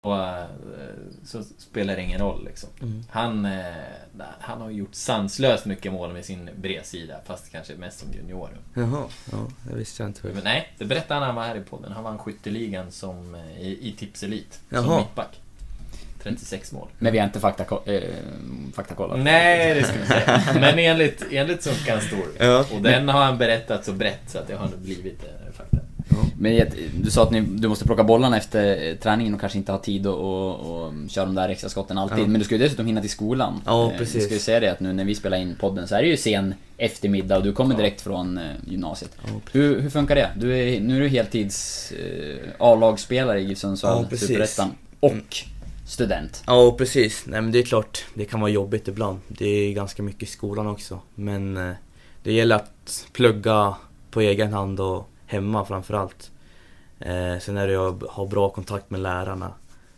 och, eh, så spelar det ingen roll liksom. Mm. Han, eh, han har gjort sanslöst mycket mål med sin bredsida fast kanske mest som junior. jaha. Ja, det visste jag inte. Men nej, det berättade han när han var här i podden. Han vann skytteligan som, eh, i, i Tips Elite. Som Jaha. mittback. 36 mål. men vi har inte fakta, äh, faktakollat. Nej, det ska vi säga. Men enligt, enligt Sunkan story. Ja. Och den har han berättat så brett så att det har blivit fakta. Men du sa att ni, du måste plocka bollarna efter eh, träningen och kanske inte ha tid att och, och köra de där extra skotten alltid. Ja. Men du ska ju dessutom hinna till skolan. Ja, Eh, precis. Jag ska ju säga det att nu när vi spelar in podden så är det ju sen eftermiddag och du kommer direkt från eh, gymnasiet. Ja, Hur, hur funkar det? Du är, nu är du heltids A-lagsspelare i GIF Sundsvall, Ja. Superettan och student. Ja, precis. Nej men det är klart, det kan vara jobbigt ibland. Det är ganska mycket i skolan också. Men det gäller att plugga på egen hand och hemma framförallt. Eh, sen är det ju att ha bra kontakt med lärarna.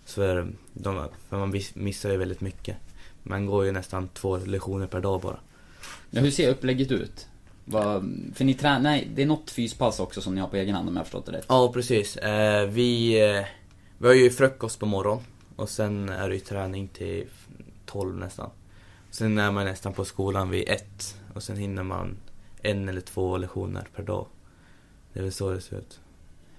För, de, för man missar ju väldigt mycket. Man går ju nästan två lektioner per dag bara. Ja, hur ser upplägget ut? Vad, för ni tränar, nej det är något fyspass också som ni har på egen hand om jag har förstått det rätt. Ja, precis. Eh, vi, eh, vi har ju frukost på morgonen och sen är det ju träning till 12 nästan. Sen är man nästan på skolan vid ett och sen hinner man en eller två lektioner per dag. Det är väl så det ser ut.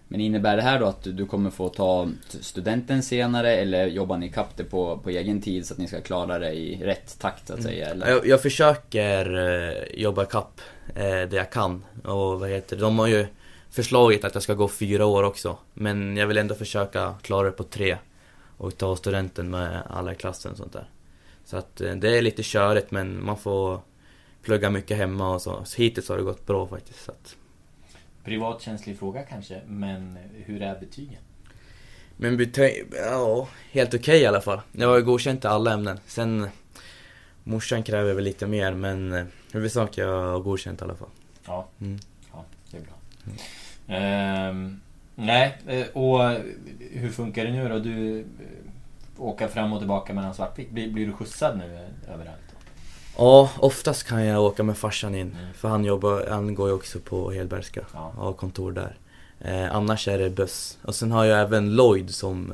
Men innebär det här då att du- kommer få ta studenten senare eller jobbar ni ikapp det på, på egen tid så att ni ska klara det i rätt takt så att säga? Eller? Jag, jag försöker eh, jobba kapp eh, det jag kan och vad heter det, de har ju förslagit att jag ska gå fyra år också. Men jag vill ändå försöka klara det på tre och ta studenten med alla i klassen och sånt där. Så att eh, det är lite körigt men man får plugga mycket hemma och så. så hittills har det gått bra faktiskt. Så att. Privat känslig fråga kanske, men hur är betygen? Men betyg, ja, helt okej i alla fall. Jag har ju godkänt i alla ämnen. Sen morsan kräver väl lite mer men eh, huvudsak jag har godkänt i alla fall. Ja, Mm. ja det är bra. Ehm, nej, eh, och hur funkar det nu då? Du eh, åker fram och tillbaka mellan Svartvik. Blir, blir du skjutsad nu överallt? Ja, oftast kan jag åka med farsan in. Mm. För han jobbar, han går ju också på Helbergska. Ja. Har kontor där. Eh, annars är det buss. Och sen har jag även Lloyd som,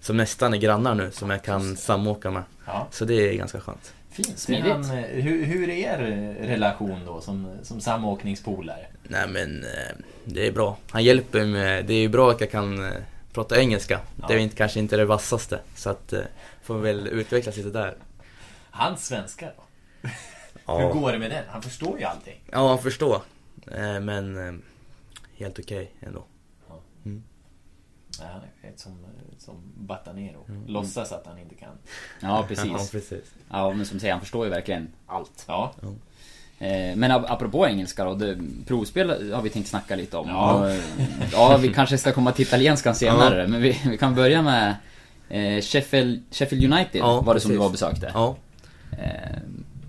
som nästan är grannar nu som jag kan samåka med. Ja, Så det är ganska skönt. fint. Smidigt. Han, eh, hur, hur är er relation då som, som samåkningspolare? Nej men eh, det är bra. Han hjälper mig det är ju bra att jag kan eh, prata engelska. Ja. Det är inte, kanske inte det vassaste. Så att eh, får väl utvecklas lite där. Hans svenska då? Ja. Hur går det med den? Han förstår ju allting. Ja, han förstår. Eh, men eh, helt okej ändå. Ja, han är ett som, som Batanero. Låtsas att han inte kan. Ja, Ja, precis. precis. Ja, men som säger, han förstår ju verkligen allt. Ja. Eh, Men ap- apropå engelska då, det, provspel har vi tänkt snacka lite om. Ja. Eh, ja, vi kanske ska komma till italienskan senare, men vi, vi kan börja med eh, Sheffield, Sheffield United Ja, var det som du precis. var och besökte. Ja. Eh,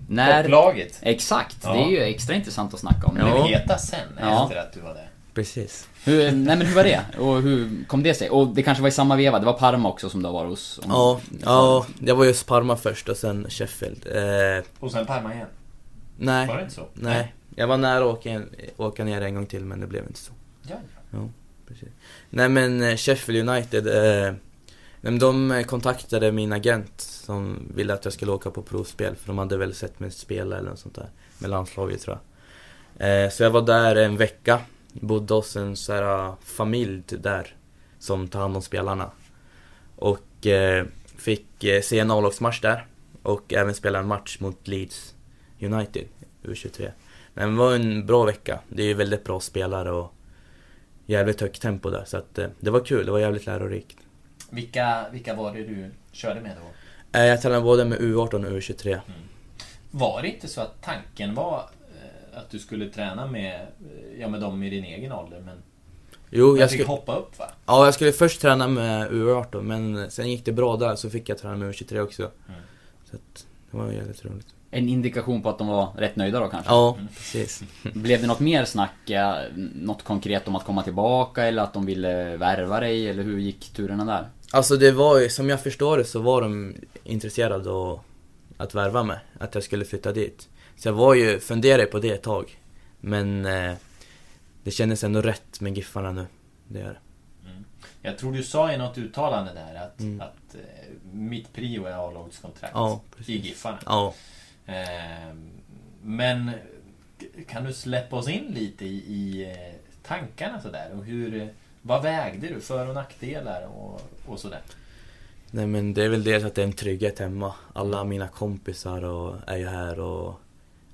när... Topplaget. Exakt, Ja. det är ju extra intressant att snacka om. Blev Ja. heta sen Ja. efter att du var där. Precis. Hur, nej men hur var det? Och hur kom det sig? Och det kanske var i samma veva, det var Parma också som du varit hos? om- Ja, ja, jag var just Parma först och sen Sheffield. Eh, Och sen Parma igen. nej, Var det inte så? nej. Jag var nära att åka, åka ner en gång till men det blev inte så. Ja, ja. Precis. Nej men eh, Sheffield United, eh, men de eh, kontaktade min agent som ville att jag skulle åka på provspel för de hade väl sett mig spela eller något sånt där. Med landslaget tror jag. Eh, så jag var där en vecka, bodde hos en så här, eh, familj typ där som tar hand om spelarna. Och eh, fick eh, se en A-lagsmatch där och även spela en match mot Leeds United, U23. Men det var en bra vecka. Det är ju väldigt bra spelare och jävligt högt tempo där. Så att, eh, det var kul, det var jävligt lärorikt. Vilka, vilka var det du körde med då? Eh, jag tränade både med U18 och U23. Var det inte så att tanken var eh, att du skulle träna med, eh, ja, med dem i din egen ålder men Jo, jag jag fick skulle, hoppa upp va? ja, jag skulle först träna med U18 men sen gick det bra där så fick jag träna med U23 också. Mm. Så att, det var jävligt roligt. En indikation på att de var rätt nöjda då kanske? Ja, precis. Blev det något mer snack, något konkret om att komma tillbaka eller att de ville värva dig eller hur gick turerna där? Alltså det var ju, som jag förstår det så var de intresserade av att värva mig, att jag skulle flytta dit. Så jag var ju, funderade på det ett tag. Men eh, det kändes ändå rätt med Giffarna nu. Det gör det. Jag tror du sa i något uttalande där att, Mm. att eh, mitt prio är A-lagskontrakt Ja, i. Giffarna. Ja. Ehm, men kan du släppa oss in lite i, i eh, tankarna sådär? Och hur, eh, vad vägde du? För och nackdelar och, och sådär? Nej men det är väl dels att det är en trygghet hemma. Alla mina kompisar och är ju här och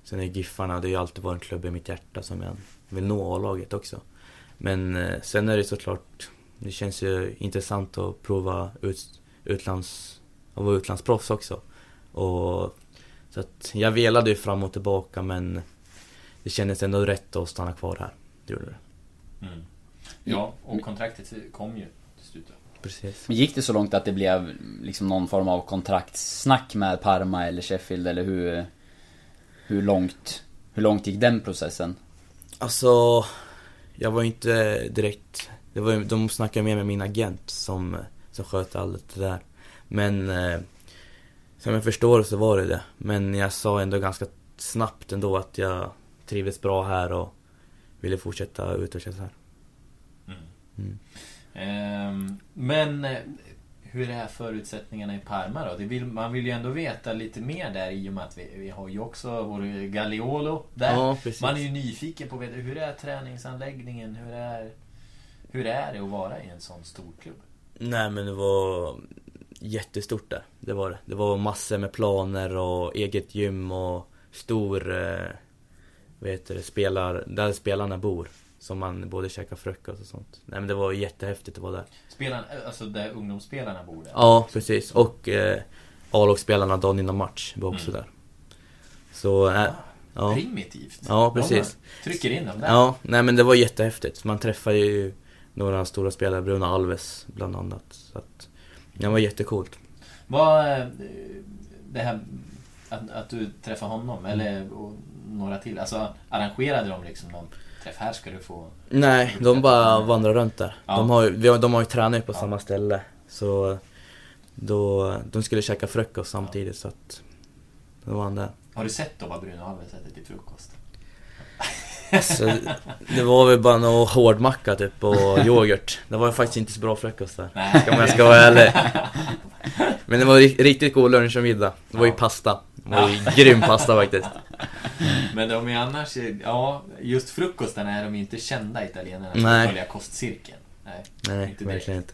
sen är Giffarna, det har ju alltid varit en klubb i mitt hjärta som jag vill nå A-laget också. Men eh, sen är det såklart, det känns ju intressant att prova ut, utlands, att vara utlandsproffs också. Och, så att jag velade ju fram och tillbaka men det kändes ändå rätt att stanna kvar här. Det gjorde det. Mm. Ja, och kontraktet kom ju till slut. Precis. Men gick det så långt att det blev liksom någon form av kontraktssnack med Parma eller Sheffield eller hur... Hur långt... Hur långt gick den processen? Alltså, jag var ju inte direkt... Det var, de snackade mer med min agent som, som sköter allt det där. Men eh, som jag förstår så var det det. Men jag sa ändå ganska snabbt ändå att jag trivdes bra här och ville fortsätta utvecklas här. Mm. Ehm, men eh, hur är förutsättningarna i Parma då? Vill, man vill ju ändå veta lite mer där i och med att vi, vi har ju också vår Gagliolo där. Ja, man är ju nyfiken på hur är träningsanläggningen? Hur är, hur är det att vara i en sån stor klubb? Nej men det var jättestort där. Det var det. Det var massor med planer och eget gym och stor, eh, vad heter det, spelar, där spelarna bor. Som man både käkar frukost och sånt. Nej men det var jättehäftigt att vara där. Spelarna, alltså där ungdomsspelarna bor där? Ja, precis. Och eh, A-lagsspelarna dagen innan match var också Mm. där. Så, äh, ja. Primitivt. Ja, De precis. trycker in dem där. Ja, nej men det var jättehäftigt. Man träffade ju några stora spelare, Bruno Alves bland annat. Så att, det var jättecoolt. Vad... eh, Det här att, att du träffade honom, eller några till. Alltså arrangerade de liksom någon träff? Här ska du få... Nej, de bara vandrar runt där. Ja. De, har ju, vi har- de har ju tränat på Ja. samma ställe. Så då, de skulle käka frukost samtidigt så att då var han där. Har du sett då vad Bruno Alves äter till frukost? Så det var väl bara någon hårdmacka typ och yoghurt. Det var faktiskt inte så bra frukost där. Nej. Ska man jag ska vara ärlig. Men det var ri- riktigt god lunch och middag. Det var ju Ja. pasta. Det var ju grym pasta faktiskt. Men de är annars... Ja, just frukostarna är de inte kända italienarna för att följa kostcirkeln. Nej, Nej, inte direkt. verkligen inte.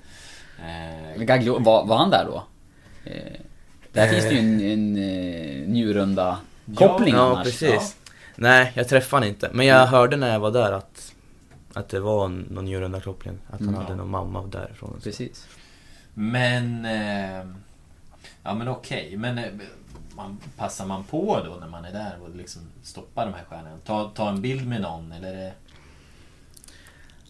Eh, Men Gaglio, var, var han där då? Eh, där Eh. finns det ju en, en njurunda koppling Ja, annars. precis. Nej, jag träffade han inte. Men jag hörde när jag var där att, att det var någon Njurunda-koppling. Att han Mm. hade någon mamma därifrån. Precis. Men... Eh, ja men okej, men eh, man, passar man på då när man är där och liksom stoppar de här stjärnorna? Ta, ta en bild med någon eller? är det-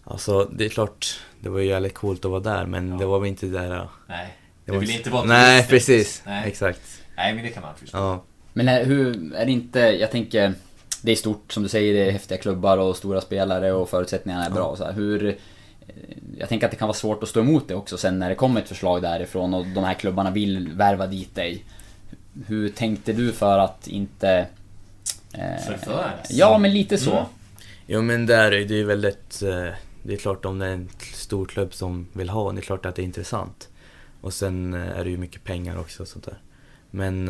Alltså, det är klart, det var ju jävligt coolt att vara där, men det var väl inte där... ja. Nej, Det var vill inte vara Nej, precis. Nej. Exakt. Nej, men det kan man förstå. Ja. Men är, hur, är det inte, jag tänker, det är stort som du säger, det är häftiga klubbar och stora spelare och förutsättningarna är bra. och Så här, hur, eh, jag tänker att det kan vara svårt att stå emot det också sen när det kommer ett förslag därifrån och de här klubbarna vill värva dit dig. Hur tänkte du för att inte... Eh, Förföras? Ja, men lite så. Mm. Jo men där är det ju väldigt... eh, Det är klart om det är en stor klubb som vill ha, det är klart att det är intressant. Och sen eh, är det ju mycket pengar också och sånt där. Men...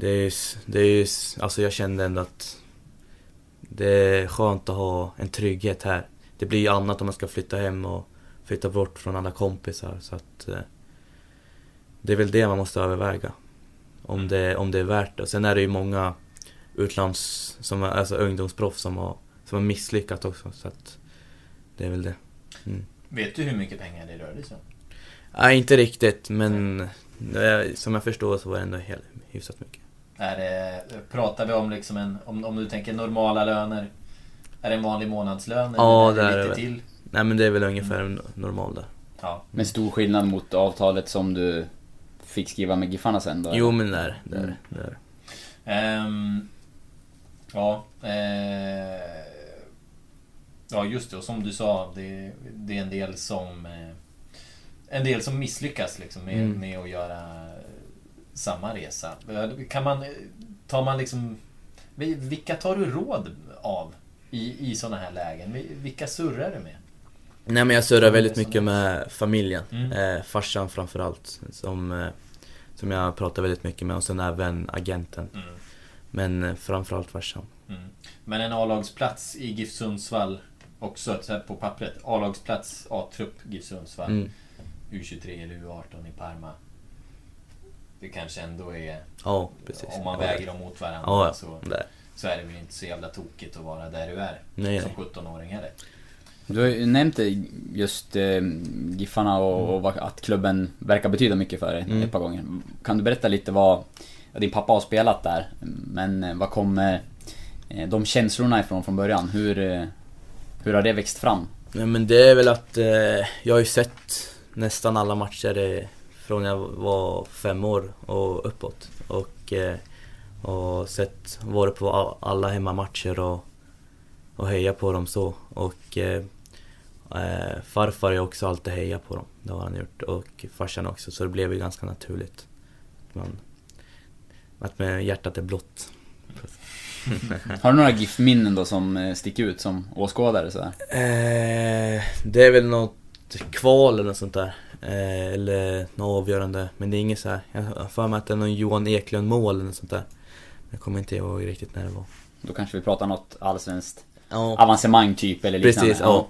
Det är Det är alltså jag kände ändå att... Det är skönt att ha en trygghet här. Det blir ju annat om man ska flytta hem och flytta bort från alla kompisar så att... eh, Det är väl det man måste överväga. Om det, om det är värt det. Och sen är det ju många utlands, som, alltså ungdomsproffs som har, som har misslyckats också. Så att det är väl det. Mm. Vet du hur mycket pengar det rörde sig om? Nej, inte riktigt men som jag förstår så var det ändå helt, hyfsat mycket. Är det, pratar vi om liksom en, om, om du tänker normala löner? Är det en vanlig månadslön? Ja, eller det är det det lite väl. till? Nej men det är väl ungefär mm. normal där. Ja. Med stor skillnad mot avtalet som du fick skriva med Giffarna sen då? Jo men där, där, Mm. där. Ehm, ja. Eh, ja, just det. Och som du sa, det, det är en del som... Eh, en del som misslyckas liksom med, Mm. med att göra samma resa. Kan man... Tar man liksom... Vilka tar du råd av i, i sådana här lägen? Vilka surrar du med? Nej men jag surrar väldigt mycket med familjen. Mm. Eh, farsan framförallt. Som, eh, som jag pratar väldigt mycket med och sen även agenten. Mm. Men eh, framförallt farsan. Mm. Men en A-lagsplats i GIF Sundsvall också så på pappret. A-lagsplats, A-trupp GIF Sundsvall. Mm. U23 eller U18 i Parma. Det kanske ändå är... Ja, precis. Om man Ja, väger dem mot varandra Ja, ja. så, så är det väl inte så jävla tokigt att vara där du är. Nej, som nej. 17-åring heller. Du har ju nämnt just eh, Giffarna och, och att klubben verkar betyda mycket för dig Mm. ett par gånger. Kan du berätta lite vad, ja, din pappa har spelat där, men eh, vad kommer eh, de känslorna ifrån från början? Hur, eh, hur har det växt fram? Nej men det är väl att eh, jag har ju sett nästan alla matcher eh, från jag var fem år och uppåt. Och, eh, och sett, varit på alla hemmamatcher och, och heja på dem så. Och eh, eh, farfar har också alltid hejat på dem, det har han gjort. Och farsan också, så det blev ju ganska naturligt. Man, att med hjärtat är blått. Har du några GIF-minnen då som eh, sticker ut som åskådare sådär? Eh, det är väl något kval eller något sånt där. Eh, eller något avgörande. Men det är inget så här. Jag har för mig att det är någon Johan Eklund mål eller något sånt där. Jag kommer inte ihåg riktigt när det var. Då kanske vi pratar något allsvenskt Ja, avancemang typ eller liknande? Precis, ja.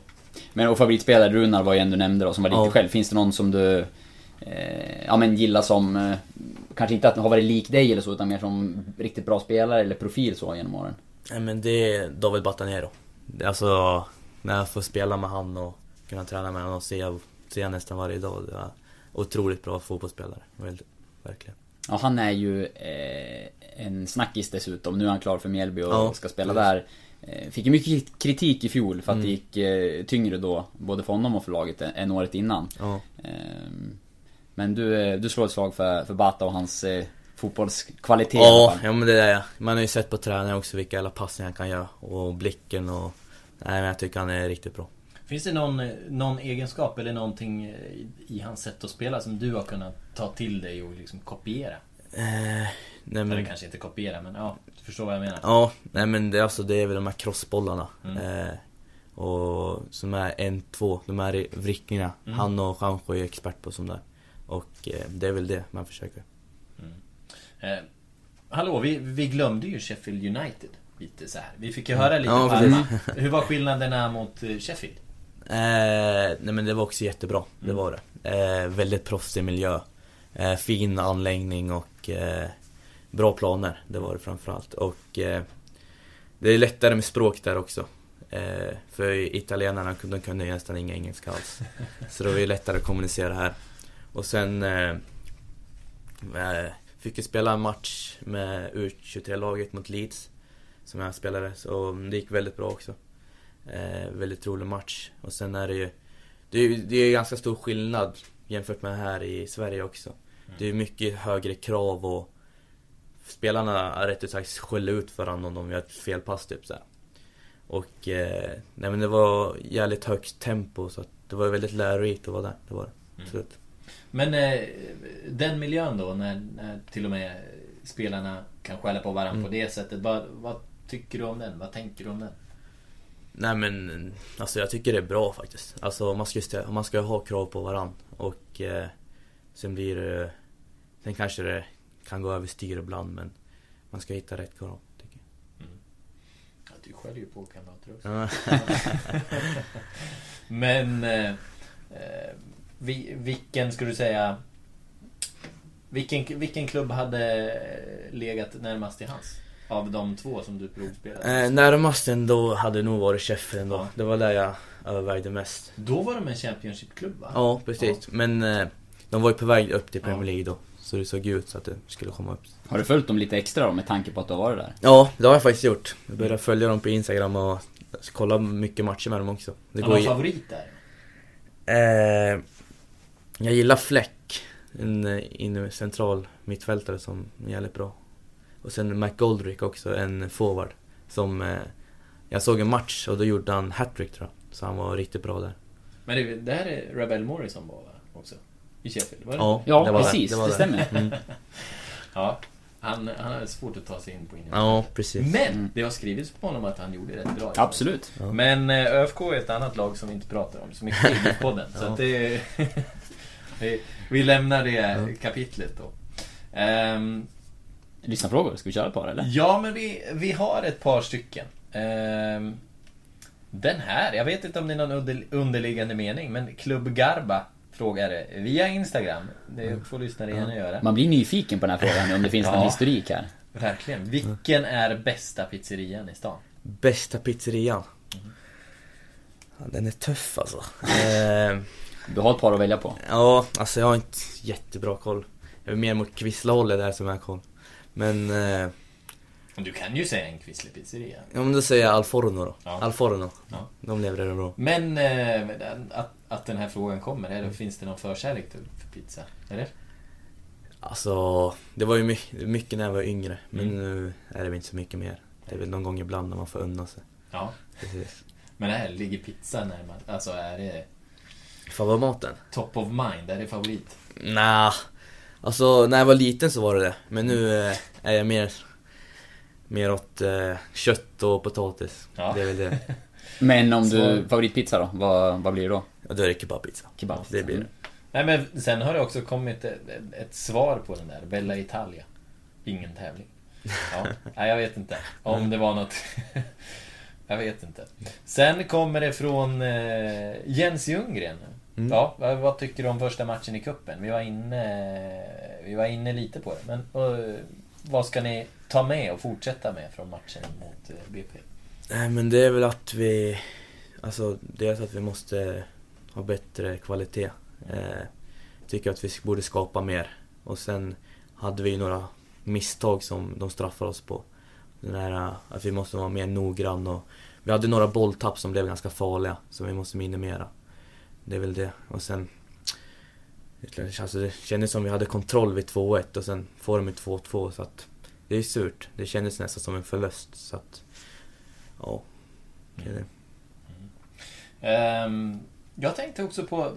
Men och favoritspelare Runar var ju en du nämnde då, som var Ja. själv. Finns det någon som du eh, ja, men gillar som, eh, kanske inte att har varit lik dig eller så, utan mer som riktigt bra spelare eller profil så genom åren? Nej, men det är David Batanero. Alltså, när jag får spela med han och kunna träna med honom och se, se han nästan varje dag. Det är otroligt bra fotbollsspelare. Verkligen. Ja, han är ju eh, en snackis dessutom. Nu är han klar för Mjällby och Ja, ska spela precis. där. Eh, fick ju mycket kritik i fjol för att Mm. det gick eh, tyngre då, både för honom och för laget, än- än året innan. Ja. Ehm, men du, eh, du slår ett slag för, för Bata och hans eh, fotbollskvalitet Ja, ja men det är jag. Man har ju sett på träningen också vilka alla passningar han kan göra. Och blicken och... Nej men jag tycker han är riktigt bra. Finns det någon, någon egenskap eller någonting i, i hans sätt att spela som du har kunnat ta till dig och liksom kopiera? Eh, nej men... Eller kanske inte kopiera, men ja, du förstår vad jag menar. Ja, nej men det, alltså, det är väl de här crossbollarna. Mm. Eh, och som är en, två, de här vrickningarna. Mm. Han och Juanjo är expert på sånt där. Och eh, det är väl det man försöker. Eh, hallå, vi, vi glömde ju Sheffield United lite så här. Vi fick ju höra lite Ja, Parma. Hur var skillnaderna mot eh, Sheffield? Eh, nej men det var också jättebra, det Mm. var det. Eh, väldigt proffsig miljö. Eh, fin anläggning och eh, bra planer, det var det framförallt. Och eh, det är lättare med språk där också. Eh, för italienarna de kunde ju nästan inga engelska alls. Så det var ju lättare att kommunicera här. Och sen fick jag spela en match med U23-laget mot Leeds. Som jag spelade, så det gick väldigt bra också. Eh, väldigt rolig match. Och sen är det ju Det är, det är ganska stor skillnad jämfört med här i Sverige också. Det är mycket högre krav och Spelarna rätt ut sagt skäller ut varandra om de gör ett felpass typ så här. Och eh, nej men det var jävligt högt tempo så att det var väldigt lärorikt att vara där. Det var det. Mm. Men eh, den miljön då, när, när till och med spelarna kan skälla på varandra Mm. på det sättet. Vad, vad tycker du om den? Vad tänker du om den? Nej men, alltså jag tycker det är bra faktiskt. Alltså man ska, man ska ha krav på varandra och eh, sen blir det... Sen kanske det kan gå överstyr ibland men man ska hitta rätt krav. Tycker Ja, du skäller ju på kamrater också. jag. Men eh, eh, vi, vilken skulle du säga vilken, vilken klubb hade legat närmast till hans? Av de två som du provspelade? eh, närmast ändå hade nog varit Sheffield ändå. Ja. Det var där jag övervägde mest. Då var de en Championship-klubb va? Ja, precis. Men eh, de var ju på väg upp till Ja. Premier League då. Så det såg ut så att det skulle komma upp. Har du följt dem lite extra då med tanke på att du har varit där? Ja, det har jag faktiskt gjort. Jag började följa dem på Instagram och kolla mycket matcher med dem också. Det Har du någon favorit där? Eh, jag gillar Fleck. En eh, in central mittfältare som är jävligt bra. Och sen McGoldrick också, en forward. Som eh, jag såg en match och då gjorde han hattrick tror jag. Så han var riktigt bra där. Men det, det här är Rebel Morrison var va? Också? I Sheffield? Var det? Ja, Ja, det var precis. Det, var stämmer. Mm. ja. Han, han hade svårt att ta sig in på inne. Ja, precis. Men Mm. det har skrivits på honom att han gjorde rätt bra. Absolut. Ja. Men eh, ÖFK är ett annat lag som vi inte pratar om så mycket i podden. Så att det... vi, vi lämnar det Ja. kapitlet då. Ehm, Lyssnarfrågor, ska vi köra ett par eller? ja, men vi, vi har ett par stycken. Ehm, den här, jag vet inte om det är någon under, underliggande mening, men Klubb Garba frågade via Instagram. Det får lyssnare gärna göra. Man blir nyfiken på den här frågan om det finns någon Ja. historik här. Verkligen. Vilken är bästa pizzerian i stan? Bästa pizzerian? Ja, den är tuff alltså. eh, Du har ett par att välja på. ja, alltså jag har inte jättebra koll. Jag är mer mot Kvisslahållet där som jag har koll. Men, eh, Du kan ju säga en Quisle pizzeria. ja men då säger jag Alforno då. Ja. Alforno. Ja. De levererar bra. Men eh, att, att den här frågan kommer, är det, finns det någon förkärlek för pizza? Eller? Alltså, det var ju mycket, mycket när jag var yngre. Men Mm. nu är det väl inte så mycket mer. Det är väl någon gång ibland när man får unna sig. Ja. Precis. Men här ligger pizza närmast? Alltså är det Favoritmaten? top of mind? Är det favorit? Nja, alltså när jag var liten så var det det. Men nu eh, är jag mer, mer åt eh, kött och potatis. Ja. Det är väl det. Men om Så- du, favoritpizza då? Vad, vad blir det då? Ja, då är det kebabpizza. Kebab. Det blir det. Nej men sen har det också kommit ett, ett svar på den där. Bella Italia. Ingen tävling. Ja, nej, jag vet inte. Om det var något... jag vet inte. Sen kommer det från eh, Jens Ljunggren. Mm. Ja, vad, tycker du om första matchen i kuppen? Vi var inne, vi var inne lite på det. Men vad ska ni ta med och fortsätta med från matchen mot eh, BP? Nej men det är väl att vi, alltså dels att vi måste ha bättre kvalitet. Eh, tycker att vi borde skapa mer. Och sen hade vi några misstag som de straffar oss på. Den här, att vi måste vara mer noggrann och vi hade några bolltapp som blev ganska farliga som vi måste minimera. Det är väl det. Och sen Alltså det kändes som vi hade kontroll vid 2-1 och sen får de med 2-2 så att Det är surt. Det kändes nästan som en förlust så att Ja det är det. Ehm, jag tänkte också på...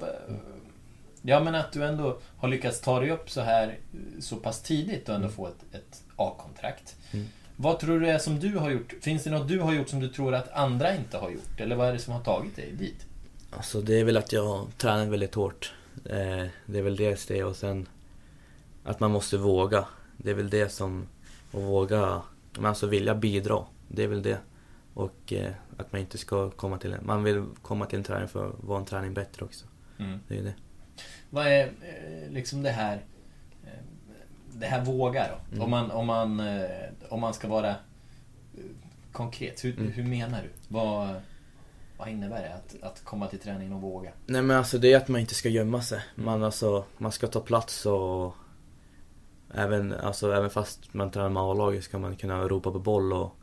Ja men att du ändå har lyckats ta dig upp så här så pass tidigt och ändå få ett, ett A-kontrakt. Mm. Vad tror du är som du har gjort? Finns det något du har gjort som du tror att andra inte har gjort? Eller vad är det som har tagit dig dit? Alltså det är väl att jag har tränat väldigt hårt. Eh, det är väl dels det och sen att man måste våga. Det är väl det som, att våga, men alltså vilja bidra. Det är väl det. Och eh, att man inte ska komma till en, man vill komma till en träning för att vara en träning bättre också. Mm. Det är det. Vad är eh, liksom det här... det här våga då. Mm. Om, man, om, man, om man ska vara konkret. Hur, Mm. hur menar du? Vad, vad innebär det att, att komma till träningen och våga? Nej men alltså det är att man inte ska gömma sig. Man, alltså, man ska ta plats och även, alltså, även fast man tränar med A-laget ska man kunna ropa på boll och,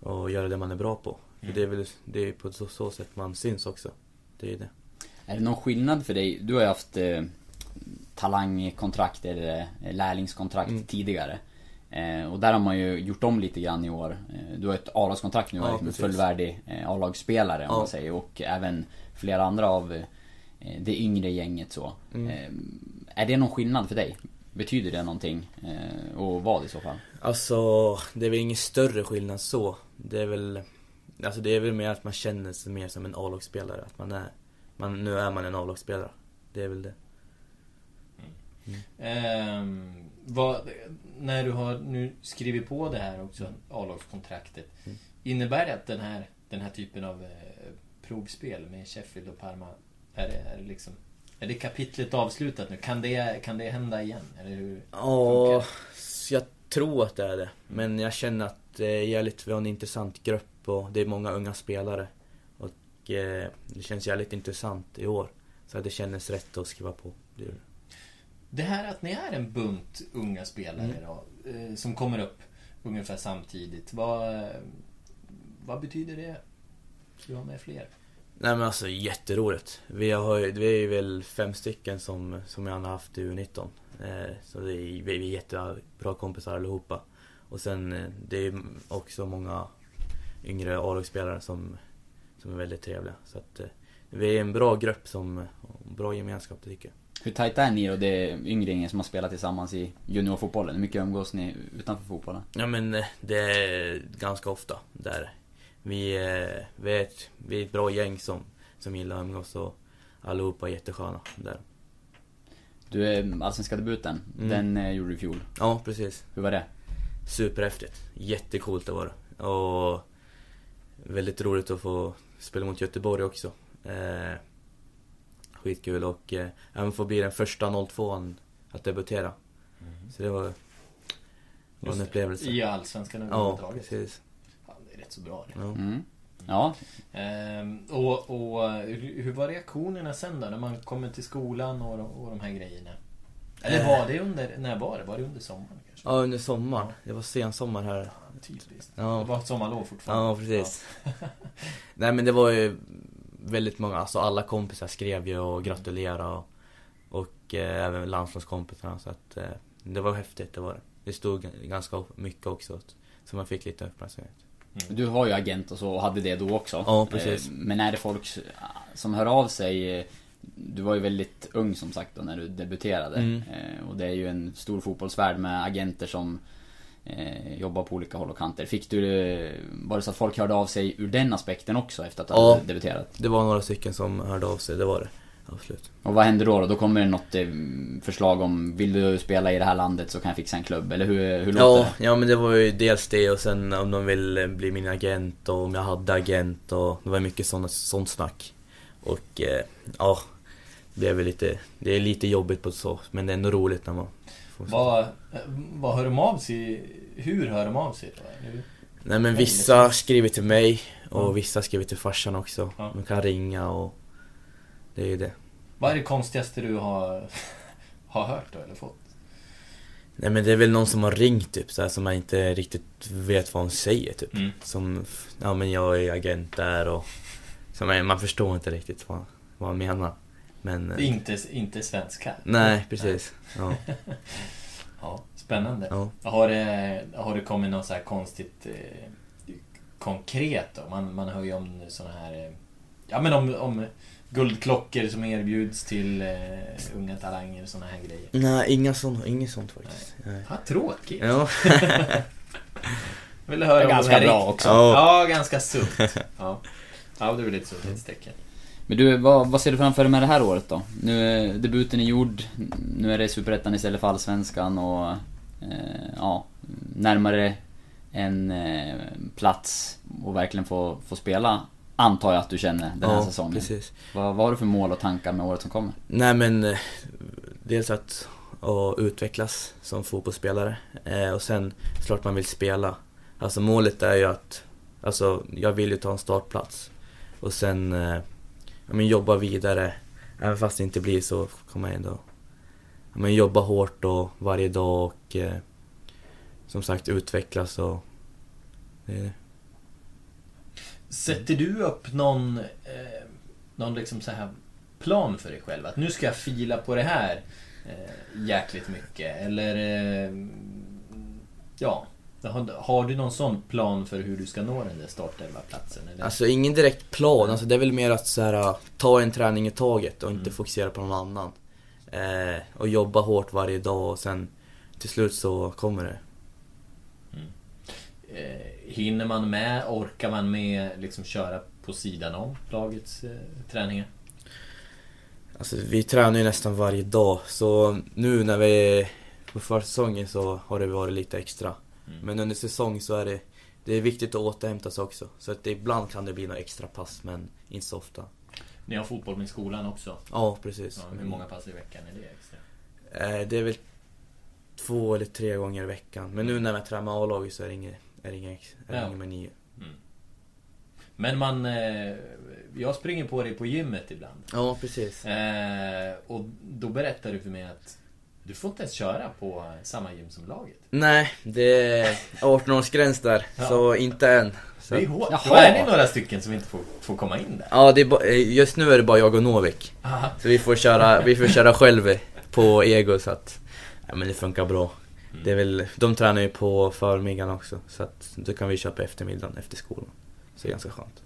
och göra det man är bra på. För Mm. det är väl det är på så, så sätt man syns också. Det är det. Är det någon skillnad för dig? Du har ju haft eh, talangkontrakt eller eh, lärlingskontrakt Mm. tidigare. Eh, och där har man ju gjort om lite grann i år. Eh, du har ett A-lagskontrakt nu Ja, och är liksom en fullvärdig eh, A-lagsspelare om Ja. man säger. Och även flera andra av det yngre gänget så. Mm. Är det någon skillnad för dig? Betyder det någonting? Och vad i så fall? Alltså, det är väl ingen större skillnad så. Det är väl, alltså det är väl mer att man känner sig mer som en A-lagsspelare. Att man är, man, nu är man en A-lagsspelare. Det är väl det. Ehm, vad, när du har nu skrivit på det här också, A-lagskontraktet. Mm. Innebär det att den här, den här typen av eh, provspel med Sheffield och Parma, är det, är det liksom... Är det kapitlet avslutat nu? Kan det, kan det hända igen? Eller hur Ja, jag tror att det är det. Men jag känner att är jävligt, vi har en intressant grupp och det är många unga spelare. Och eh, det känns jävligt intressant i år. Så det kändes rätt att skriva på. Det, det. Här att ni är en bunt unga spelare Mm. då, eh, som kommer upp ungefär samtidigt. Vad, vad betyder det? Du har med fler? Nej men alltså jätteroligt. Vi, har, vi är väl fem stycken som, som jag har haft i U19. Eh, så det är, vi är jättebra kompisar allihopa. Och sen eh, det är också många yngre A-lagsspelare som, som är väldigt trevliga. Så att eh, vi är en bra grupp som, bra gemenskap tycker jag. Hur tajta är ni och det yngre gänget som har spelat tillsammans i juniorfotbollen? Hur mycket umgås ni utanför fotbollen? Ja men eh, det är ganska ofta där. Vi, eh, vi, är ett, vi är ett bra gäng som, som gillar att umgås och allihopa är jättesköna där. Du, är allsvenska debuten, Mm. den eh, gjorde du i fjol. Ja precis. Hur var det? Superhäftigt. Jättecoolt det var det. Och väldigt roligt att få spela mot Göteborg också. Eh, skitkul och eh, även få bli den första 02 att debutera. Så det var, var en upplevelse. I Allsvenskan Ja, överhuvudtaget? precis. Fan, det är rätt så bra det. Ja. Mm. Ja, Ehm, och och hur hur var reaktionerna sen då? När man kommer till skolan och, de- och de här grejerna? Eller Eh. var det under, när var det? Var det under sommaren kanske? Ja, under sommaren. Det var sensommar här. Typiskt. Ja. Det var ett sommarlov fortfarande. Ja, precis. Nej men det var ju väldigt många, alltså alla kompisar skrev ju och gratulerade och, och eh, även landslagskompisarna så att eh, det var häftigt, det var det. Det stod ganska mycket också, så man fick lite uppmärksamhet. du har ju agent och så och hade det då också. Ja, precis. Eh, Men är det folk som hör av sig? eh, Du var ju väldigt ung som sagt då när du debuterade. Mm. Eh, Och det är ju en stor fotbollsvärld med agenter som eh, jobbar på olika håll och kanter. Fick du det, var det så att folk hörde av sig ur den aspekten också efter att du Ja. hade debuterat? Det var några stycken som hörde av sig, det var det. Absolut. Och vad händer då? då? Då kommer det något eh, förslag om Vill du spela i det här landet så kan jag fixa en klubb, eller hur, hur låter Ja, det? ja men det var ju dels det och sen om de ville bli min agent och om jag hade agent och det var mycket sånt, sånt snack. Och eh, ja, det blev väl lite, det är lite jobbigt på så, men det är ändå roligt när man. Vad, vad hör de av sig? Hur hör de av sig då? Hur? Nej men vissa skriver till mig och Ja. vissa skriver till farsan också. Ja. De kan ringa och det är ju det. Vad är det konstigaste du har, har hört då, eller fått? Nej men det är väl någon som har ringt typ så här, som man inte riktigt vet vad hon säger typ. Mm. Som, ja men jag är agent där och man, man förstår inte riktigt vad, vad han menar. Men... Det är inte, inte svenska? Nej, precis. Ja. Ja, spännande. Ja. Har, det, har det kommit något så här konstigt eh, konkret då? Man, man hör ju om såna här... Eh, ja men om, om guldklockor som erbjuds till eh, unga talanger och såna här grejer. Nej, inga sånt, inget sånt faktiskt. Nej. Vad tråkigt. Ja. Vill du höra om Ganska bra också. Ja, ja ganska sunt. Ja, ja det är väl ett sundhetstecken. Men du, vad, vad ser du framför dig med det här året då? Nu är debuten är gjord, nu är det Superettan istället för Allsvenskan och... Eh, ja, närmare en eh, plats och verkligen få, få spela, antar jag att du känner den här ja, säsongen. precis. Vad, vad har du för mål och tankar med året som kommer? Nej men, eh, dels att och utvecklas som fotbollsspelare. Eh, och sen klart man vill spela. Alltså målet är ju att, alltså jag vill ju ta en startplats. Och sen eh, ja, men jobba vidare. Även fast det inte blir så kommer jag ändå ja, men jobba hårt och varje dag och eh, som sagt utvecklas och det är det. Sätter du upp någon, eh, någon liksom så här plan för dig själv? Att nu ska jag fila på det här eh, jäkligt mycket. Eller... Eh, ja. Har, har du någon sån plan för hur du ska nå den där startelva-platsen? Alltså ingen direkt plan, alltså det är väl mer att så här, ta en träning i taget och inte Mm. fokusera på någon annan. Eh, och jobba hårt varje dag och sen till slut så kommer det. Eh, hinner man med, orkar man med liksom köra på sidan om lagets eh, träningar? Alltså vi tränar ju nästan varje dag så nu när vi är på försäsongen så har det varit lite extra. Mm. Men under säsong så är det, det är viktigt att återhämta sig också. Så att det, ibland kan det bli några extra pass men inte så ofta. Ni har fotboll med skolan också? Ja, precis. Ja, hur många pass i veckan är det extra? Eh, det är väl två eller tre gånger i veckan. Men nu när jag tränar med A-laget så är det inget, är det inget, är det Ja. inget med nio. Men man... Eh, jag springer på dig på gymmet ibland. Ja, precis. Eh, och då berättar du för mig att du får inte ens köra på samma gym som laget. Nej, det är 18-årsgräns där. Ja. Så inte än. Så. Det är hårt. Jaha. Då är ni några stycken som inte får, får komma in där. Ja, det är ba- eh, just nu är det bara jag och Novik. Aha. Så vi får köra, vi får köra själv på ego så att Ja men det funkar bra. Det är väl, de tränar ju på förmiddagen också så att då kan vi köra på eftermiddagen efter skolan. Så det är ganska skönt.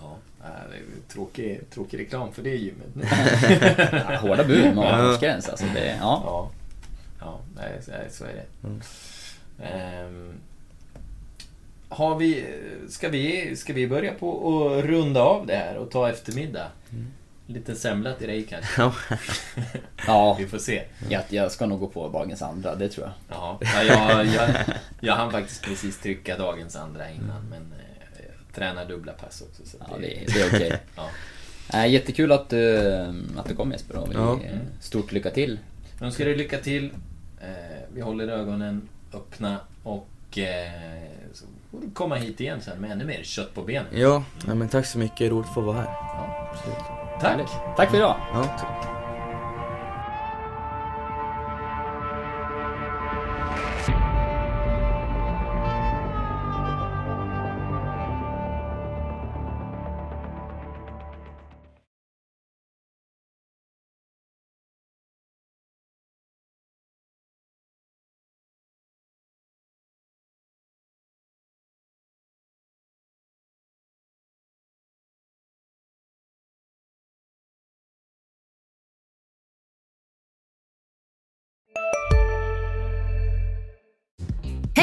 Ja, äh, det är tråkig, tråkig reklam för det gymmet hårda bud med 18-årsgräns alltså. Det, ja. Ja, ja nej, så- är det. Mm. Ehm, har vi, ska, vi, ska vi börja på att runda av det här och ta eftermiddag? Lite semla till dig kanske? Ja. Vi får se. Jag, jag ska nog gå på dagens andra, det tror jag. Ja, ja, jag, jag, jag hann faktiskt precis trycka dagens andra innan men eh, jag tränar dubbla pass också. Så Ja, det, det är okej. Ja. Äh, jättekul att du, att du kom Jesper och vi, Ja. eh, Stort lycka till. Önskar dig lycka till. Eh, vi håller ögonen öppna och eh, så får du komma hit igen sen med ännu mer kött på benen. Ja, ja men tack så mycket. Roligt att få vara här. Ja, Absolut. tack! Tack för idag. Ja, tack.